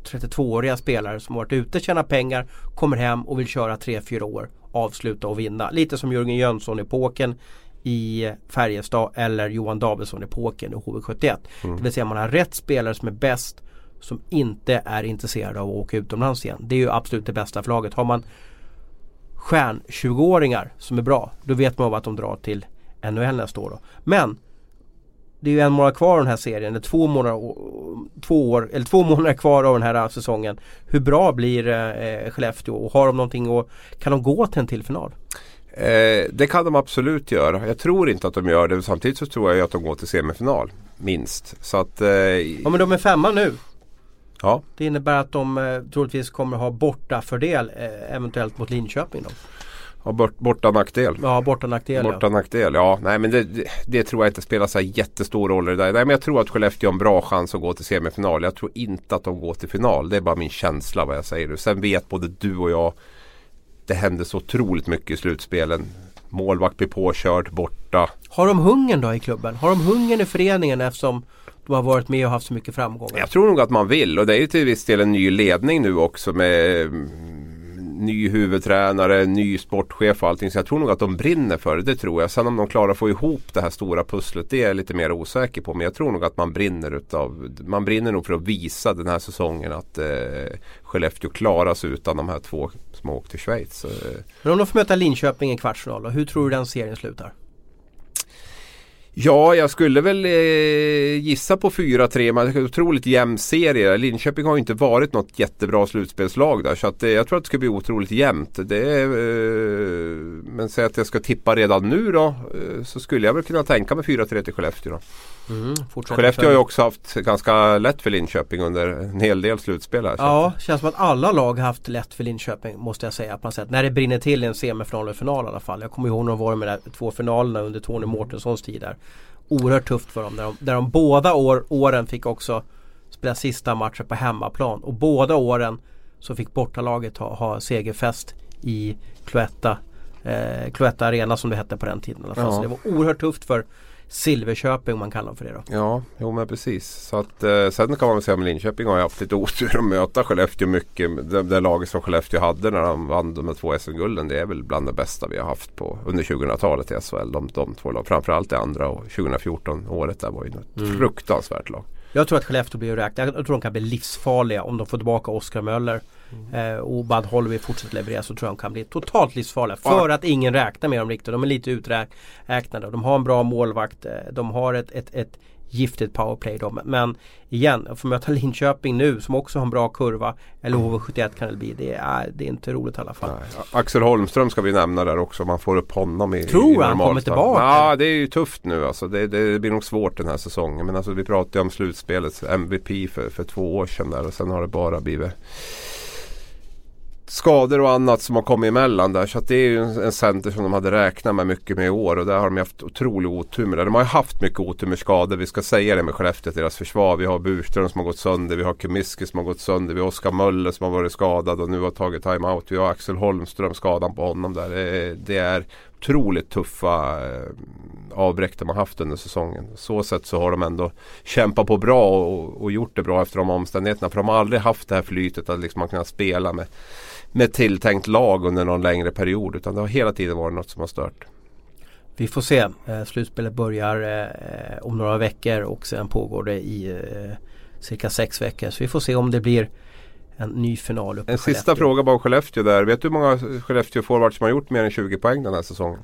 32-åriga spelare som varit ute, tjänar pengar, kommer hem och vill köra 3-4 år, avsluta och vinna. Lite som Jörgen Jönsson-epoken i Färjestad eller Johan Davidsson-epoken i HV71. Mm. Det vill säga man har rätt spelare som är bäst som inte är intresserade av att åka utomlands igen. Det är ju absolut det bästa för laget. Har man stjärn-20-åringar som är bra, då vet man att de drar till NHL nästa år. Då. Men det är ju en månad kvar av den här serien. Det är två månader, två år, eller två månader kvar av den här säsongen. Hur bra blir eh, Skellefteå och har de någonting och kan de gå till en till final? Eh, det kan de absolut göra. Jag tror inte att de gör det. Samtidigt så tror jag att de går till semifinal. Minst. Så att, eh, ja men de är femma nu. Ja. Det innebär att de eh, troligtvis kommer ha borta fördel eh, eventuellt mot Linköping. Då. Ja, bort, borta nackdel. Ja, borta nackdel. Borta ja. nackdel, ja. Nej men det, det, tror jag inte spelar så jättestor roll i det där. Nej men jag tror att Skellefteå har en bra chans att gå till semifinal. Jag tror inte att de går till final. Det är bara min känsla vad jag säger nu. Sen vet både du och jag. Det händer så otroligt mycket i slutspelen. Målvakt blir påkörd, borta. Har de hungern då i klubben? Har de hungern i föreningen eftersom de har varit med och haft så mycket framgångar? Jag tror nog att man vill och det är ju till viss del en ny ledning nu också med ny huvudtränare, ny sportchef och allting. Så jag tror nog att de brinner för det, det tror jag. Sen om de klarar att få ihop det här stora pusslet, det är jag lite mer osäker på. Men jag tror nog att man brinner utav, man brinner nog för att visa den här säsongen att eh, Skellefteå klarar sig utan de här två som har åkt till Schweiz. Eh, Men om de får möta Linköping i kvartsfinal hur tror du den serien slutar? Ja, jag skulle väl eh, gissa på 4-3. Man är otroligt jämn serie. Linköping har ju inte varit något jättebra slutspelslag där. Så att, eh, jag tror att det ska bli otroligt jämnt. Det är, eh, men säg att jag ska tippa redan nu då. Eh, så skulle jag väl kunna tänka mig 4-3 till Skellefteå. Då. Mm, Skellefteå har ju också haft ganska lätt för Linköping under en hel del slutspel här. Ja, känns som att alla lag har haft lätt för Linköping måste jag säga på något sätt. När det brinner till i en semifinal och final i alla fall. Jag kommer ihåg när de var med de där två finalerna under Tony Mårtenssons tid där. Oerhört tufft för dem. Där de, där de båda år, åren fick också spela sista matchen på hemmaplan. Och båda åren så fick bortalaget ha, ha segerfest i Cloetta. Eh, Cloetta Arena som det hette på den tiden i alla fall. Ja. Så det var oerhört tufft för Silverköping om man kallar dem för det då. Ja, jo men precis. Så att, eh, sen kan man väl säga att Linköping har haft lite otur att möta Skellefteå mycket. Det, det laget som Skellefteå hade när de vann de två SM-gulden det är väl bland det bästa vi har haft på, under 2000-talet i SHL. De, de två lag, framförallt det andra och 2014 året där var ju ett fruktansvärt lag. Jag tror att Skellefteå blir att räkna. Jag tror de kan bli livsfarliga om de får tillbaka Oskar Möller. Eh, och Bad Holby fortsätter leverera så tror jag de kan bli totalt livsfarliga. För att ingen räknar med dem riktigt. De är lite uträknade. De har en bra målvakt. eh, De har ett, ett, ett giftigt powerplay. Då. Men- igen, att få möta Linköping nu som också har en bra kurva. Eller HV71 kan det bli. Det är, det är inte roligt i alla fall. Nej. Axel Holmström ska vi nämna där också. Man får upp honom i Tror i han kommer tillbaka? Ja, det är ju tufft nu alltså. Det, det blir nog svårt den här säsongen. Men alltså vi pratade ju om slutspelets MVP för, för två år sedan där. Och sen har det bara blivit skador och annat som har kommit emellan där. Så att det är ju en, en center som de hade räknat med mycket med i år. Och där har de haft otrolig otur med det. De har ju haft mycket otur med skador. Vi ska säga det med Skellefteå, deras försvar. Vi har Burström som har gått sönder. Vi har Kumiski som har gått sönder. Vi har Oskar Möller som har varit skadad och nu har tagit timeout. Vi har Axel Holmström, skadan på honom där. Det är, otroligt tuffa eh, avbräck de har haft under säsongen. Så sätt så har de ändå kämpat på bra och, och gjort det bra efter de omständigheterna. För de har aldrig haft det här flytet att liksom man kunnat spela med med tilltänkt lag under någon längre period. Utan det har hela tiden varit något som har stört. Vi får se. Eh, slutspelet börjar eh, om några veckor och sen pågår det i eh, cirka sex veckor. Så vi får se om det blir en ny final uppe En sista fråga bara om Skellefteå där. Vet du hur många Skellefteå-forwards som har gjort mer än 20 poäng den här säsongen?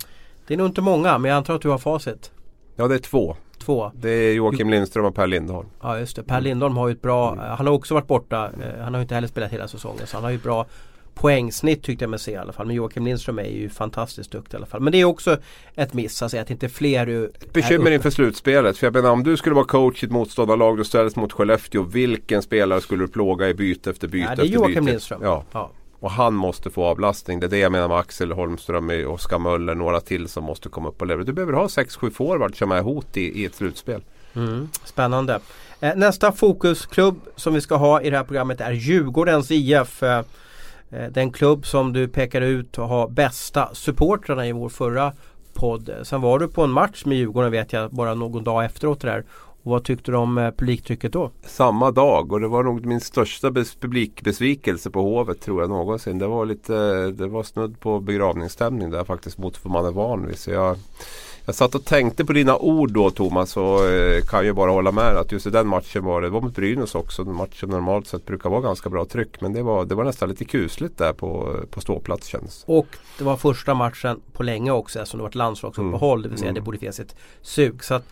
Det är nog inte många men jag antar att du har facit. Ja det är två. Två. Det är Joakim Lindström och Per Lindholm. Ja just det. Per Lindholm har ju ett bra, eh, han har också varit borta. eh, Han har ju inte heller spelat hela säsongen så han har ju ett bra poängsnitt tyckte jag mig se i alla fall. Men Joakim Lindström är ju fantastiskt duktig i alla fall. Men det är också ett miss att säga att inte fler är Bekymmer inför slutspelet. För jag menar om du skulle vara coach i ett motståndarlag och ställs mot Skellefteå. Vilken spelare skulle du plåga i byte efter byte Ja, det är Joakim? Lindström. Ja. Ja. Och han måste få avlastning. Det är det jag menar med Axel Holmström, med Oskar Möller, några till som måste komma upp och leverera. Du behöver ha 6-7 forwards som är hot i, i ett slutspel. Mm, spännande. Eh, nästa fokusklubb som vi ska ha i det här programmet är Djurgårdens IF. Eh, eh, den klubb som du pekade ut och har bästa supportrarna i vår förra podd. Sen var du på en match med Djurgården vet jag bara någon dag efteråt det där. Och vad tyckte du om eh, publiktrycket då? Samma dag och det var nog min största bes- publikbesvikelse på Hovet tror jag någonsin. Det var lite, det var snudd på begravningsstämning där faktiskt mot vad man är van vid. Så jag, jag satt och tänkte på dina ord då Thomas och eh, kan ju bara hålla med att just i den matchen var det, det var mot Brynäs också. En match som normalt sett brukar vara ganska bra tryck. Men det var, det var nästan lite kusligt där på, på ståplats känns Och det var första matchen på länge också eftersom det var ett landslagsuppehåll. Det vill säga Mm. det borde finnas ett sug. Så att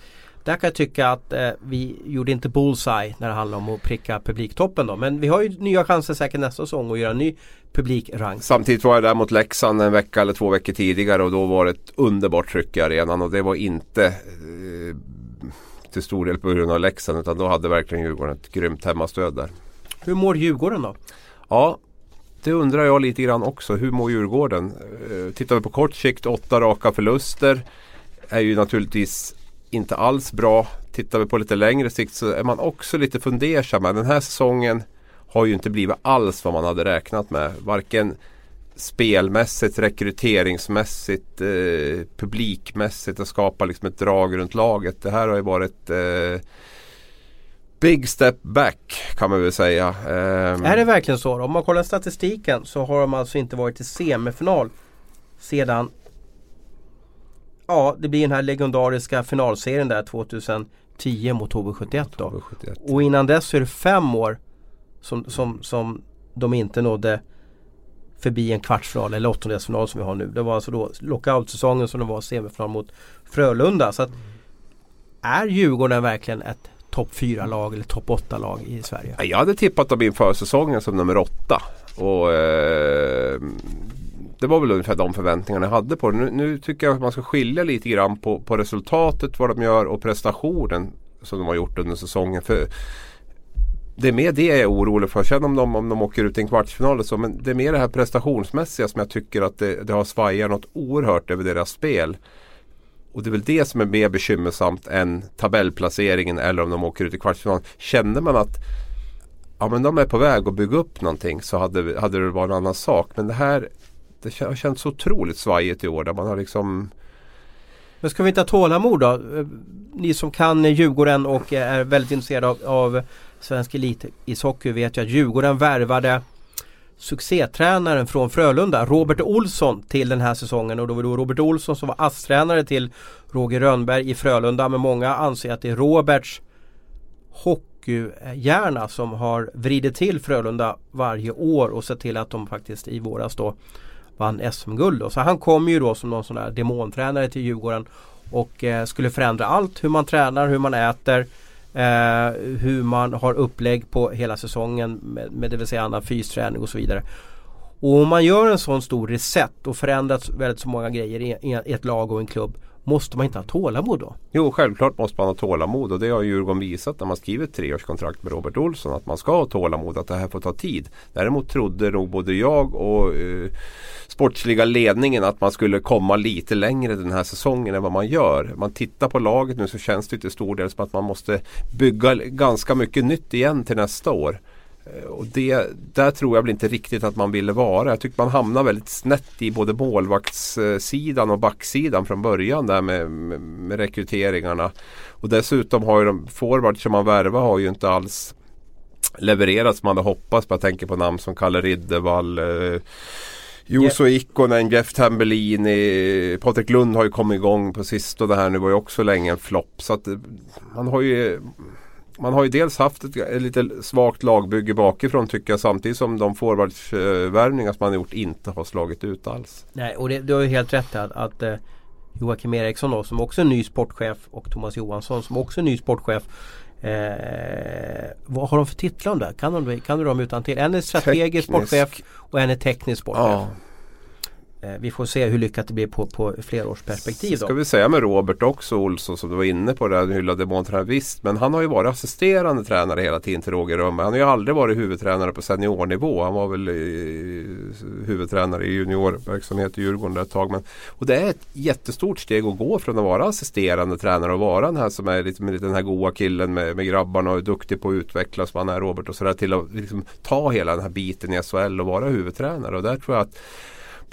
där kan jag tycka att eh, vi gjorde inte bullseye när det handlar om att pricka publiktoppen då. Men vi har ju nya chanser säkert nästa säsong att göra en ny publikrang. Samtidigt var jag där mot Leksand en vecka eller två veckor tidigare och då var det ett underbart tryck i arenan och det var inte eh, till stor del på grund av Leksand utan då hade verkligen Djurgården ett grymt hemmastöd där. Hur mår Djurgården då? Ja, det undrar jag lite grann också. Hur mår Djurgården? Eh, Tittar vi på kort sikt, åtta raka förluster är ju naturligtvis inte alls bra. Tittar vi på lite längre sikt så är man också lite fundersam. Den här säsongen har ju inte blivit alls vad man hade räknat med. Varken spelmässigt, rekryteringsmässigt, eh, publikmässigt att skapa liksom ett drag runt laget. Det här har ju varit eh, big step back kan man väl säga. Eh, Är det verkligen så? då? Om man kollar statistiken så har de alltså inte varit i semifinal sedan Ja, det blir den här legendariska finalserien där 2010 mot HV71 då. 71. Och innan dess så är det fem år som, som, som de inte nådde förbi en kvartsfinal eller åttondelsfinal som vi har nu. Det var alltså då lockout-säsongen som det var semifinal mot Frölunda. Så att, är Djurgården verkligen ett topp 4-lag eller topp 8-lag i Sverige? Jag hade tippat dem inför säsongen som nummer åtta. Och, eh, det var väl ungefär de förväntningarna jag hade på det. Nu, nu tycker jag att man ska skilja lite grann på, på resultatet, vad de gör och prestationen som de har gjort under säsongen. För det är mer det jag är orolig för. Sen om de, om de åker ut i en kvartsfinal och så. Men det är mer det här prestationsmässiga som jag tycker att det, det har svajat något oerhört över deras spel. Och det är väl det som är mer bekymmersamt än tabellplaceringen eller om de åker ut i kvartsfinal. Känner man att ja, men de är på väg att bygga upp någonting så hade, hade det varit en annan sak. Men det här det har känts så otroligt svajigt i år. Där man har liksom Men ska vi inte ha tålamod då? Eh, ni som kan Djurgården och är väldigt intresserade av, av svensk elitishockey vet ju att Djurgården värvade succétränaren från Frölunda, Robert Olsson till den här säsongen och då var det Robert Olsson som var ASS-tränare till Roger Rönnberg i Frölunda men många anser att det är Roberts hockeyhjärna som har vridit till Frölunda varje år och sett till att de faktiskt i våras då vann SM-guld. Så han kom ju då som någon sån där demontränare till Djurgården och eh, skulle förändra allt. Hur man tränar, hur man äter, eh, hur man har upplägg på hela säsongen med, med det vill säga annan fysträning och så vidare. Och om man gör en sån stor reset och förändrat väldigt så många grejer i, i ett lag och en klubb Måste man inte ha tålamod då? Jo, självklart måste man ha tålamod och det har Djurgården visat när man skrivit ett treårskontrakt med Robert Olsson. Att man ska ha tålamod, att det här får ta tid. Däremot trodde nog både jag och eh, sportsliga ledningen att man skulle komma lite längre den här säsongen än vad man gör. Man tittar på laget nu så känns det till stor del som att man måste bygga ganska mycket nytt igen till nästa år. Eh, Och det, där tror jag väl inte riktigt att man ville vara. Jag tycker man hamnar väldigt snett i både målvaktssidan och backsidan från början där med, med, med rekryteringarna. Och dessutom har ju de forwards som man värvar har ju inte alls levererat som man hade hoppats. Jag tänker på namn som Kalle Riddervall eh, Juuso Ikonen, Jeff Tambellini, Patrik Lund har ju kommit igång på sistone här nu var ju också länge en flopp. Så att eh, man har ju man har ju dels haft ett, ett lite svagt lagbygge bakifrån tycker jag samtidigt som de forwardsvärvningar som man har gjort inte har slagit ut alls. Nej, och det, du har ju helt rätt att, att eh, Joakim Eriksson då, som också är ny sportchef och Thomas Johansson som också är ny sportchef. Eh, vad har de för titlar där? Kan, de, kan du dem utan till? En är strategisk sportchef och en är teknisk sportchef. Ja. Eh, vi får se hur lyckat det blir på, på flerårsperspektiv Ska då. vi säga med Robert också Olsson som du var inne på där, hyllade måntränare. Visst, men han har ju varit assisterande tränare hela tiden till Roger Rönnberg. Han har ju aldrig varit huvudtränare på seniornivå. Han var väl i, huvudtränare i juniorverksamhet i Djurgården ett tag. Men, och det är ett jättestort steg att gå från att vara assisterande tränare och vara den här som är lite, med lite den här goa killen med, med grabbarna och är duktig på att utvecklas som han är Robert och sådär till att liksom, ta hela den här biten i SHL och vara huvudtränare. Och där tror jag att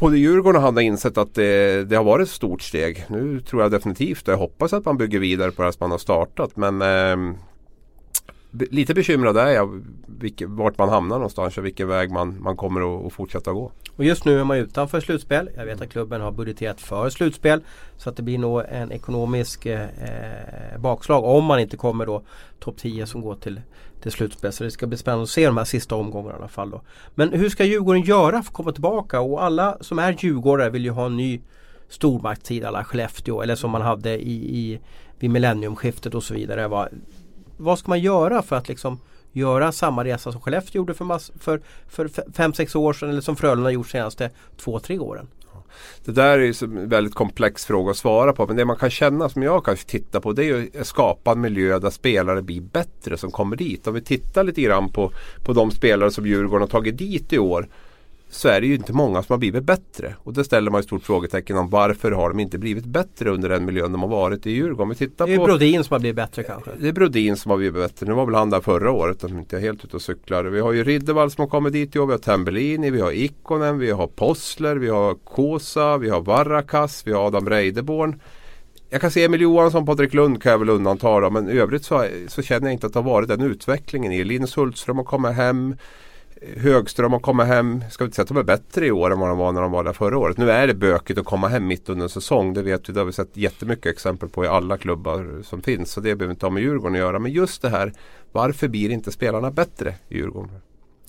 Både Djurgården och han har insett att det, det har varit ett stort steg. Nu tror jag definitivt och jag hoppas att man bygger vidare på det som man har startat. Men eh, lite bekymrad är jag vilke, vart man hamnar någonstans och vilken väg man, man kommer att, att fortsätta gå. Och just nu är man utanför slutspel. Jag vet att klubben har budgeterat för slutspel. Så att det blir nog en ekonomisk eh, eh bakslag om man inte kommer då topp 10 som går till, till slutspel. Så det ska bli spännande att se de här sista omgångarna i alla fall. Då. Men hur ska Djurgården göra för att komma tillbaka? Och alla som är djurgårdare vill ju ha en ny stormaktstid alla Skellefteå eller som man hade i, i, vid millenniumskiftet och så vidare. Vad, vad ska man göra för att liksom göra samma resa som Skellefteå gjorde för, mass, för, för 5-6 år sedan eller som Frölunda gjort senaste 2-3 åren? Det där är ju en väldigt komplex fråga att svara på. Men det man kan känna som jag kanske tittar på det är ju att skapa en miljö där spelare blir bättre som kommer dit. Om vi tittar lite grann på, på de spelare som Djurgården har tagit dit i år. Så är det ju inte många som har blivit bättre. Och det ställer man ett stort frågetecken om varför har de inte blivit bättre under den miljön de har varit i Djurgården. Vi tittar Det är ju på Brodin som har blivit bättre kanske. det är Brodin som har blivit bättre. Nu var väl han där förra året om inte jag är helt ute och cyklar. Vi har ju Riddervall som har kommit dit i år. Vi har Tambellini, vi har Ikonen, vi har Possler, vi har Kosa, vi har Varakas, vi har Adam Reideborn. jag kan se Emil Johansson, Patrik Lund kan jag väl undanta då, men i övrigt så, så känner jag inte att det har varit den utvecklingen i. Linus Hultström har kommit hem. Högström har kommit hem. Ska vi inte säga att de är bättre i år än vad de var när de var där förra året. Nu är det bökigt att komma hem mitt under en säsong. Det vet vi. Det har vi sett jättemycket exempel på i alla klubbar som finns. Så det behöver inte ha med Djurgården att göra. Men just det här. Varför blir inte spelarna bättre i Djurgården?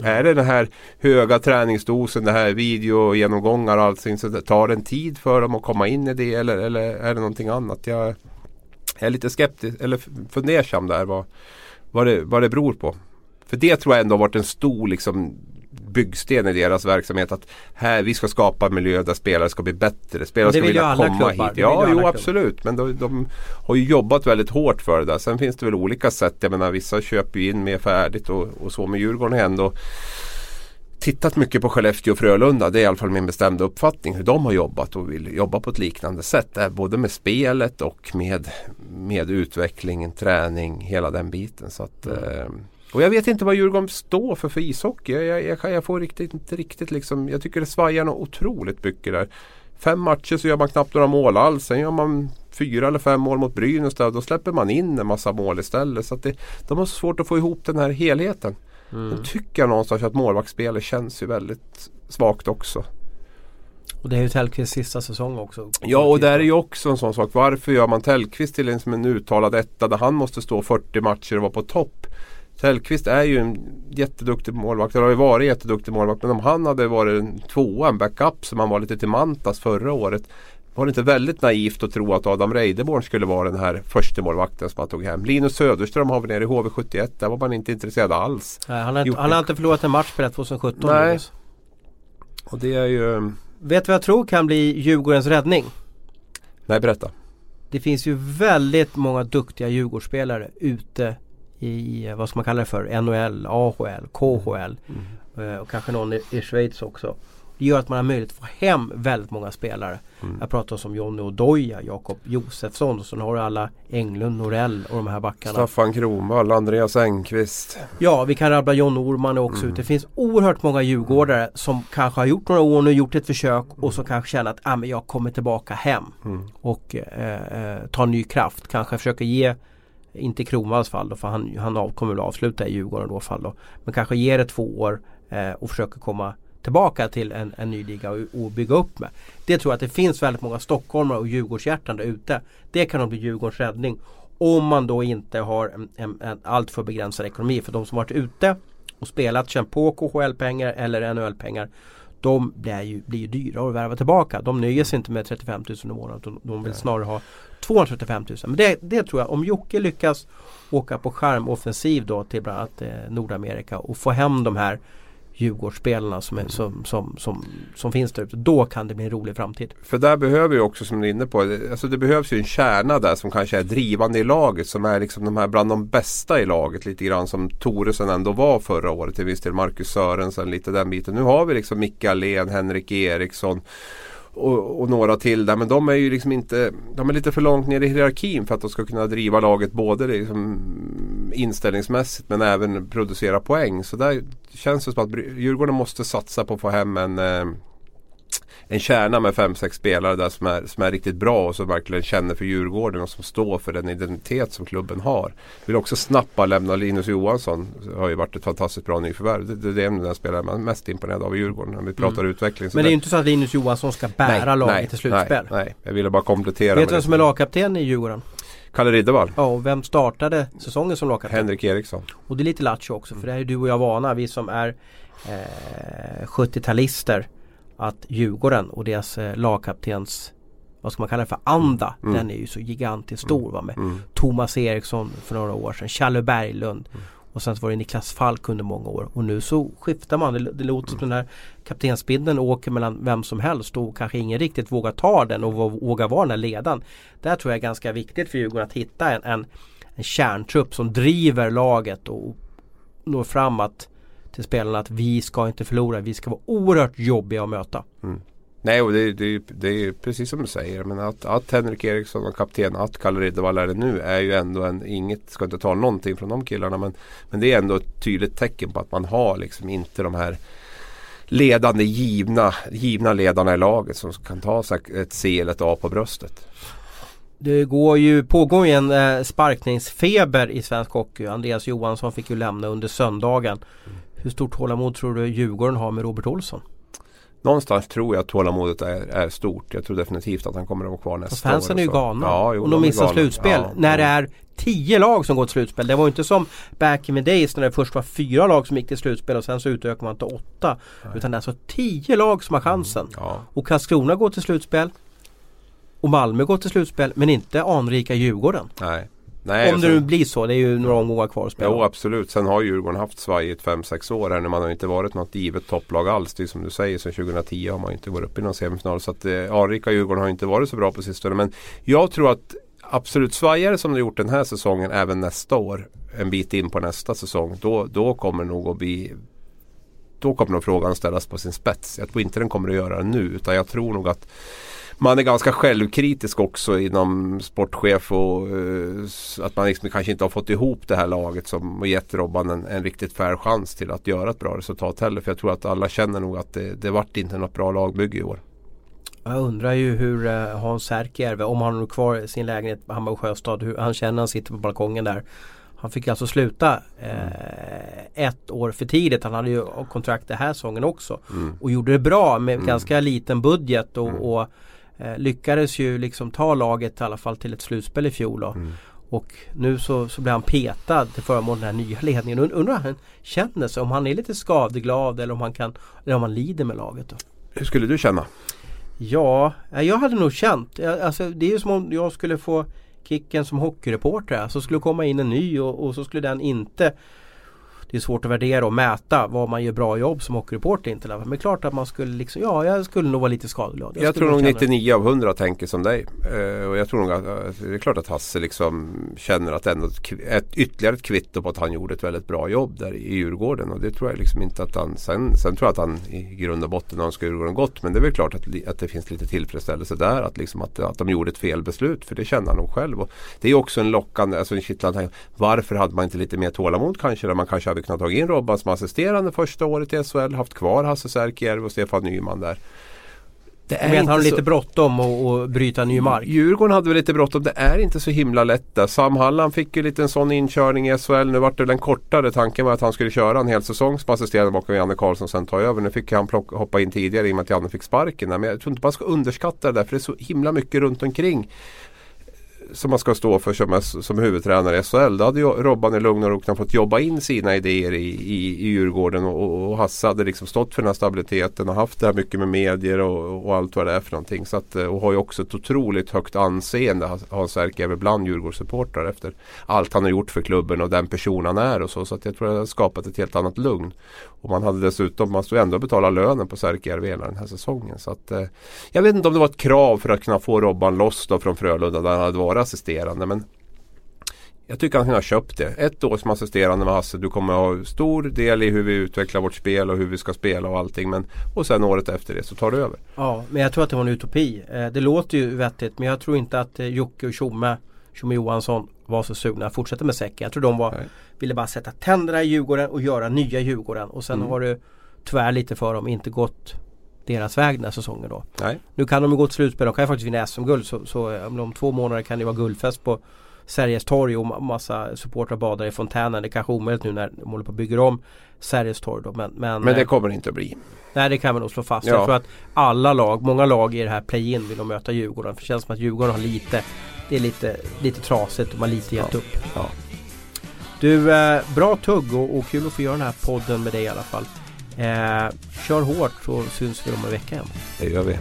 Är det den här höga träningsdosen, det här videogenomgångar och allting. Så det en tid för dem att komma in i det eller, eller är det någonting annat? Jag är lite skeptisk eller fundersam där vad, vad, det, vad det beror på. För det tror jag ändå har varit en stor liksom, byggsten i deras verksamhet. Att här, vi ska skapa en miljö där spelare ska bli bättre. Spelare ska vilja komma klubbar. hit. Ja, jo absolut. Men de, de, har ju jobbat väldigt hårt för det där. Sen finns det väl olika sätt. Jag menar vissa köper ju in mer färdigt och, och så. Men Djurgården är ändå tittat mycket på Skellefteå och Frölunda. Det är i alla fall min bestämda uppfattning hur de har jobbat och vill jobba på ett liknande sätt. Både med spelet och med, med utvecklingen, träning, hela den biten. Så att, mm. Och jag vet inte vad Djurgården står för för ishockey. Jag, jag, jag, får riktigt, inte riktigt liksom, jag tycker det svajar något otroligt mycket där. Fem matcher så gör man knappt några mål alls. Sen gör man fyra eller fem mål mot Brynäs där. Då släpper man in en massa mål istället. Så det, de har så svårt att få ihop den här helheten. Mm. Då tycker jag någonstans att målvaktsspelet känns ju väldigt svagt också. Och det är ju Tellqvists sista säsong också. Ja och där är ju också en sån sak. Varför gör man Tellqvist till en, som en uttalad etta där han måste stå 40 matcher och vara på topp? Tellqvist är ju en jätteduktig målvakt. Han har ju varit jätteduktig målvakt. Men om han hade varit en tvåa, en backup som han var lite till Mantas förra året. Var det inte väldigt naivt att tro att Adam Reideborn skulle vara den här första målvakten som han tog hem? Linus Söderström har vi nere i HV71. Där var man inte intresserad alls. Nej, han, har, han har inte förlorat en match på 2017. Nej. Och det är ju... Vet du vad jag tror kan bli Djurgårdens räddning? Nej, berätta. Det finns ju väldigt många duktiga Djurgårdsspelare ute i, vad ska man kalla det för, NHL, AHL, KHL mm. Eh, och kanske någon i, i Schweiz också. Det gör att man har möjlighet att få hem väldigt många spelare. Mm. Jag pratar om Jonny Odoja, Jakob Josefsson och så har du alla Englund, Norell och de här backarna. Staffan Kronwall, Andreas Engqvist. Ja, vi kan rabbla John Orman också mm. ut. Det finns oerhört många djurgårdare som kanske har gjort några år nu, gjort ett försök och som kanske känner att ah, men jag kommer tillbaka hem mm. och eh, eh, tar ny kraft. Kanske försöker ge inte i Kronvalls fall då, för han, han kommer väl avsluta i Djurgården då fall då. Men kanske ger det två år eh, och försöker komma tillbaka till en, en ny liga och, och, bygga upp med. Det tror jag att det finns väldigt många stockholmare och Djurgårdshjärtan där ute. Det kan nog bli Djurgårdens räddning. Om man då inte har en, en, en alltför begränsad ekonomi. För de som varit ute och spelat, känt på KHL-pengar eller NHL-pengar. De blir ju, blir ju dyrare att värva tillbaka. De nöjer sig inte med 35 000 i månaden. De vill snarare ha 235 000. Men det, det tror jag, om Jocke lyckas åka på skärmoffensiv då till bland annat eh, Nordamerika och få hem de här Djurgårdsspelarna som, är, som, som, som, som finns där ute. Då kan det bli en rolig framtid. För där behöver ju också som du är inne på. Alltså det behövs ju en kärna där som kanske är drivande i laget. Som är liksom de här bland de bästa i laget. Lite grann som Toresen ändå var förra året. Till viss del Marcus Sörensen. Lite den biten. Nu har vi liksom Micke Allén, Henrik Eriksson och, och, några till där. Men de är ju liksom inte, de är lite för långt ner i hierarkin för att de ska kunna driva laget både liksom inställningsmässigt men även producera poäng. Så där känns det som att Djurgården måste satsa på att få hem en eh, en kärna med fem sex spelare där som är, som är riktigt bra och som verkligen känner för Djurgården och som står för den identitet som klubben har. Vill också snabbt bara lämna Linus Johansson. Har ju varit ett fantastiskt bra nyförvärv. Det, det, det är den spelare man är mest imponerad av i Djurgården när vi pratar mm. utveckling. Men det är ju inte så att Linus Johansson ska bära nej, laget nej, till slutspel. Nej, nej, jag ville bara komplettera. Vet du vem som är lagkapten i Djurgården? Kalle Riddervall. Ja, och vem startade säsongen som lagkapten? Henrik Eriksson. Och det är lite lattjo också för det här är du och jag vana. Vi som är eh, 70-talister att Djurgården och deras eh, lagkaptens vad ska man kalla det för anda. Mm. Den är ju så gigantiskt stor. Va? Med mm. Thomas Eriksson för några år sedan. Challe Berglund. Mm. Och sen var det Niklas Falk under många år. Och nu så skiftar man. Det, det låter som den här kaptensbindeln åker mellan vem som helst och kanske ingen riktigt vågar ta den och vågar vara den här ledaren. Där tror jag är ganska viktigt för Djurgården att hitta en, en, en kärntrupp som driver laget och når fram att till spelarna att vi ska inte förlora. Vi ska vara oerhört jobbiga att möta. Mm. Nej, och det, det, det är precis som du säger. Men att, att Henrik Eriksson och kapten, att Kalle Riddervall är det nu är ju ändå en, inget, ska inte ta någonting från de killarna. Men, men det är ändå ett tydligt tecken på att man har liksom inte de här ledande, givna, givna ledarna i laget som kan ta sig ett C eller ett A på bröstet. Det går ju, pågår ju en eh, sparkningsfeber i svensk hockey. Andreas Johansson fick ju lämna under söndagen. Hur stort tålamod tror du Djurgården har med Robert Olsson? Någonstans tror jag att tålamodet är, är stort. Jag tror definitivt att han kommer att vara kvar nästa Fast fansen år. är ju galna. Ja, jo, och de missar slutspel. Ja, när det är tio lag som går till slutspel. Det var ju inte som back in the days när det först var fyra lag som gick till slutspel och sen så utökade man till åtta. Utan det är alltså tio lag som har chansen. Ja. Och Karlskrona går till slutspel. Och Malmö går till slutspel men inte anrika Djurgården. Nej. Nej, Om det nu blir så. Det är ju några omgångar kvar att spela. Jo absolut. Sen har Djurgården haft svajigt 5-6 år här när man har inte varit något givet topplag alls. Det är som du säger, sedan 2010 har man inte varit uppe i någon semifinal. Så att eh, anrika Djurgården har inte varit så bra på sistone. Men jag tror att absolut svajare som de gjort den här säsongen även nästa år. En bit in på nästa säsong. Då, då kommer nog att bli då kommer nog frågan ställas på sin spets. Jag tror inte den kommer att göra det nu. Utan jag tror nog att man är ganska självkritisk också inom sportchef och eh, att man liksom kanske inte har fått ihop det här laget som och gett Robban en, en riktigt fair chans till att göra ett bra resultat heller. För jag tror att alla känner nog att det, det vart inte något bra lagbygge i år. Jag undrar ju hur eh, Hans Särkijärvi, om han har kvar sin lägenhet på Hammarby Sjöstad, hur han känner när han sitter på balkongen där. Han fick alltså sluta eh, ett år för tidigt. Han hade ju kontrakt den här säsongen också. Mm. Och gjorde det bra med ganska liten budget och, och eh, lyckades ju liksom ta laget i alla fall till ett slutspel i fjol. Mm. Och nu så, så blir han petad till förmån för den här nya ledningen. Und- Undrar hur han känner sig. Om han är lite skadeglad eller om han, kan, eller om han lider med laget. Då. Hur skulle du känna? Ja, eh, jag hade nog känt. jag- Alltså, det är ju som om jag skulle få kicken som hockeyreporter. Så skulle komma in en ny och, och så skulle den inte det är svårt att värdera och mäta vad man gör bra jobb som hockeyreporter inte. Men det är klart att man skulle liksom, ja jag skulle nog vara lite skadeglad. Jag, skulle tror nog känna- 99 av 100 tänker som dig. Eh, och jag tror nog att eh, det är klart att Hasse liksom känner att ändå ett, ett, ytterligare ett kvitto på att han gjorde ett väldigt bra jobb där i Djurgården. Och det tror jag liksom inte att han, sen, sen tror jag att han i grund och botten önskar Djurgården gott. Men det är väl klart att, att det finns lite tillfredsställelse där. Att, liksom att, att de gjorde ett fel beslut. För det känner han nog själv. Och det är också en lockande, alltså en kittlande. Varför hade man inte lite mer tålamod kanske? Där man kanske hade kunnat ta in Robban som assisterande första året i SHL. Haft kvar Hasse Särkijärvi och Stefan Nyman där. Det menar, han har inte lite så- bråttom och, och bryta ny mark. Djurgården hade väl lite bråttom. Det är inte så himla lätt där. Sam Halland fick ju lite en sån inkörning i SHL. Nu vart det väl en kortare. Tanken var att han skulle köra en hel säsong som assisterande bakom Janne Karlsson sen ta över. Nu fick han plocka, hoppa in tidigare i och med att Janne fick sparken. Men jag tror inte man ska underskatta det där för det är så himla mycket runt omkring som man ska stå för som, som huvudtränare i SHL. Då hade ju Robban i lugn och ro kunnat fått jobba in sina idéer i, i, i Djurgården och, och, Hasse hade liksom stått för den här stabiliteten och haft det här mycket med medier och, och allt vad det är för någonting. Så att, eh, och har ju också ett otroligt högt anseende Hans Särkijärvi bland Djurgårdssupportrar efter allt han har gjort för klubben och den person han är och så. Så att jag tror att det har skapat ett helt annat lugn. Och man hade dessutom, man stod ändå och betalade lönen på Särkijärvi hela den här säsongen. Så att, eh, jag vet inte om det var ett krav för att kunna få Robban loss då från Frölunda där han hade varit assisterande. Men jag tycker han kunde ha köpt det. Ett år som assisterande med Hasse. Du kommer ha stor del i hur vi utvecklar vårt spel och hur vi ska spela och allting. Men, och sen året efter det så tar du över. Ja, men jag tror att det var en utopi. Eh, det låter ju vettigt men jag tror inte att eh, Jocke och Tjomme, Tjomme Johansson var så sugna att fortsätta med säcken. Jag tror de var, Nej. ville bara sätta tänderna i Djurgården och göra nya Djurgården. Och sen Mm. har det tyvärr lite för dem inte gått deras väg den här säsongen då. Nej. Nu kan de ju gå till slutspel, de kan ju faktiskt vinna SM-guld så, så eh, om om två månader kan det vara guldfest på Sergels torg och ma- massa supportrar badar i fontänen. Det är kanske omöjligt nu när de håller på att bygga om Sergels torg då. Men, men, Men det eh, kommer det inte att bli. Nej det kan vi nog slå fast. Ja. Jag tror att alla lag, många lag i det här play-in vill nog möta Djurgården. För det känns som att Djurgården har lite Det är lite, lite trasigt och man har lite gett Ja. upp. Ja. Du, eh, bra tugg och, och kul att få göra den här podden med dig i alla fall. Eh, kör hårt så syns vi om en vecka igen. Det gör vi.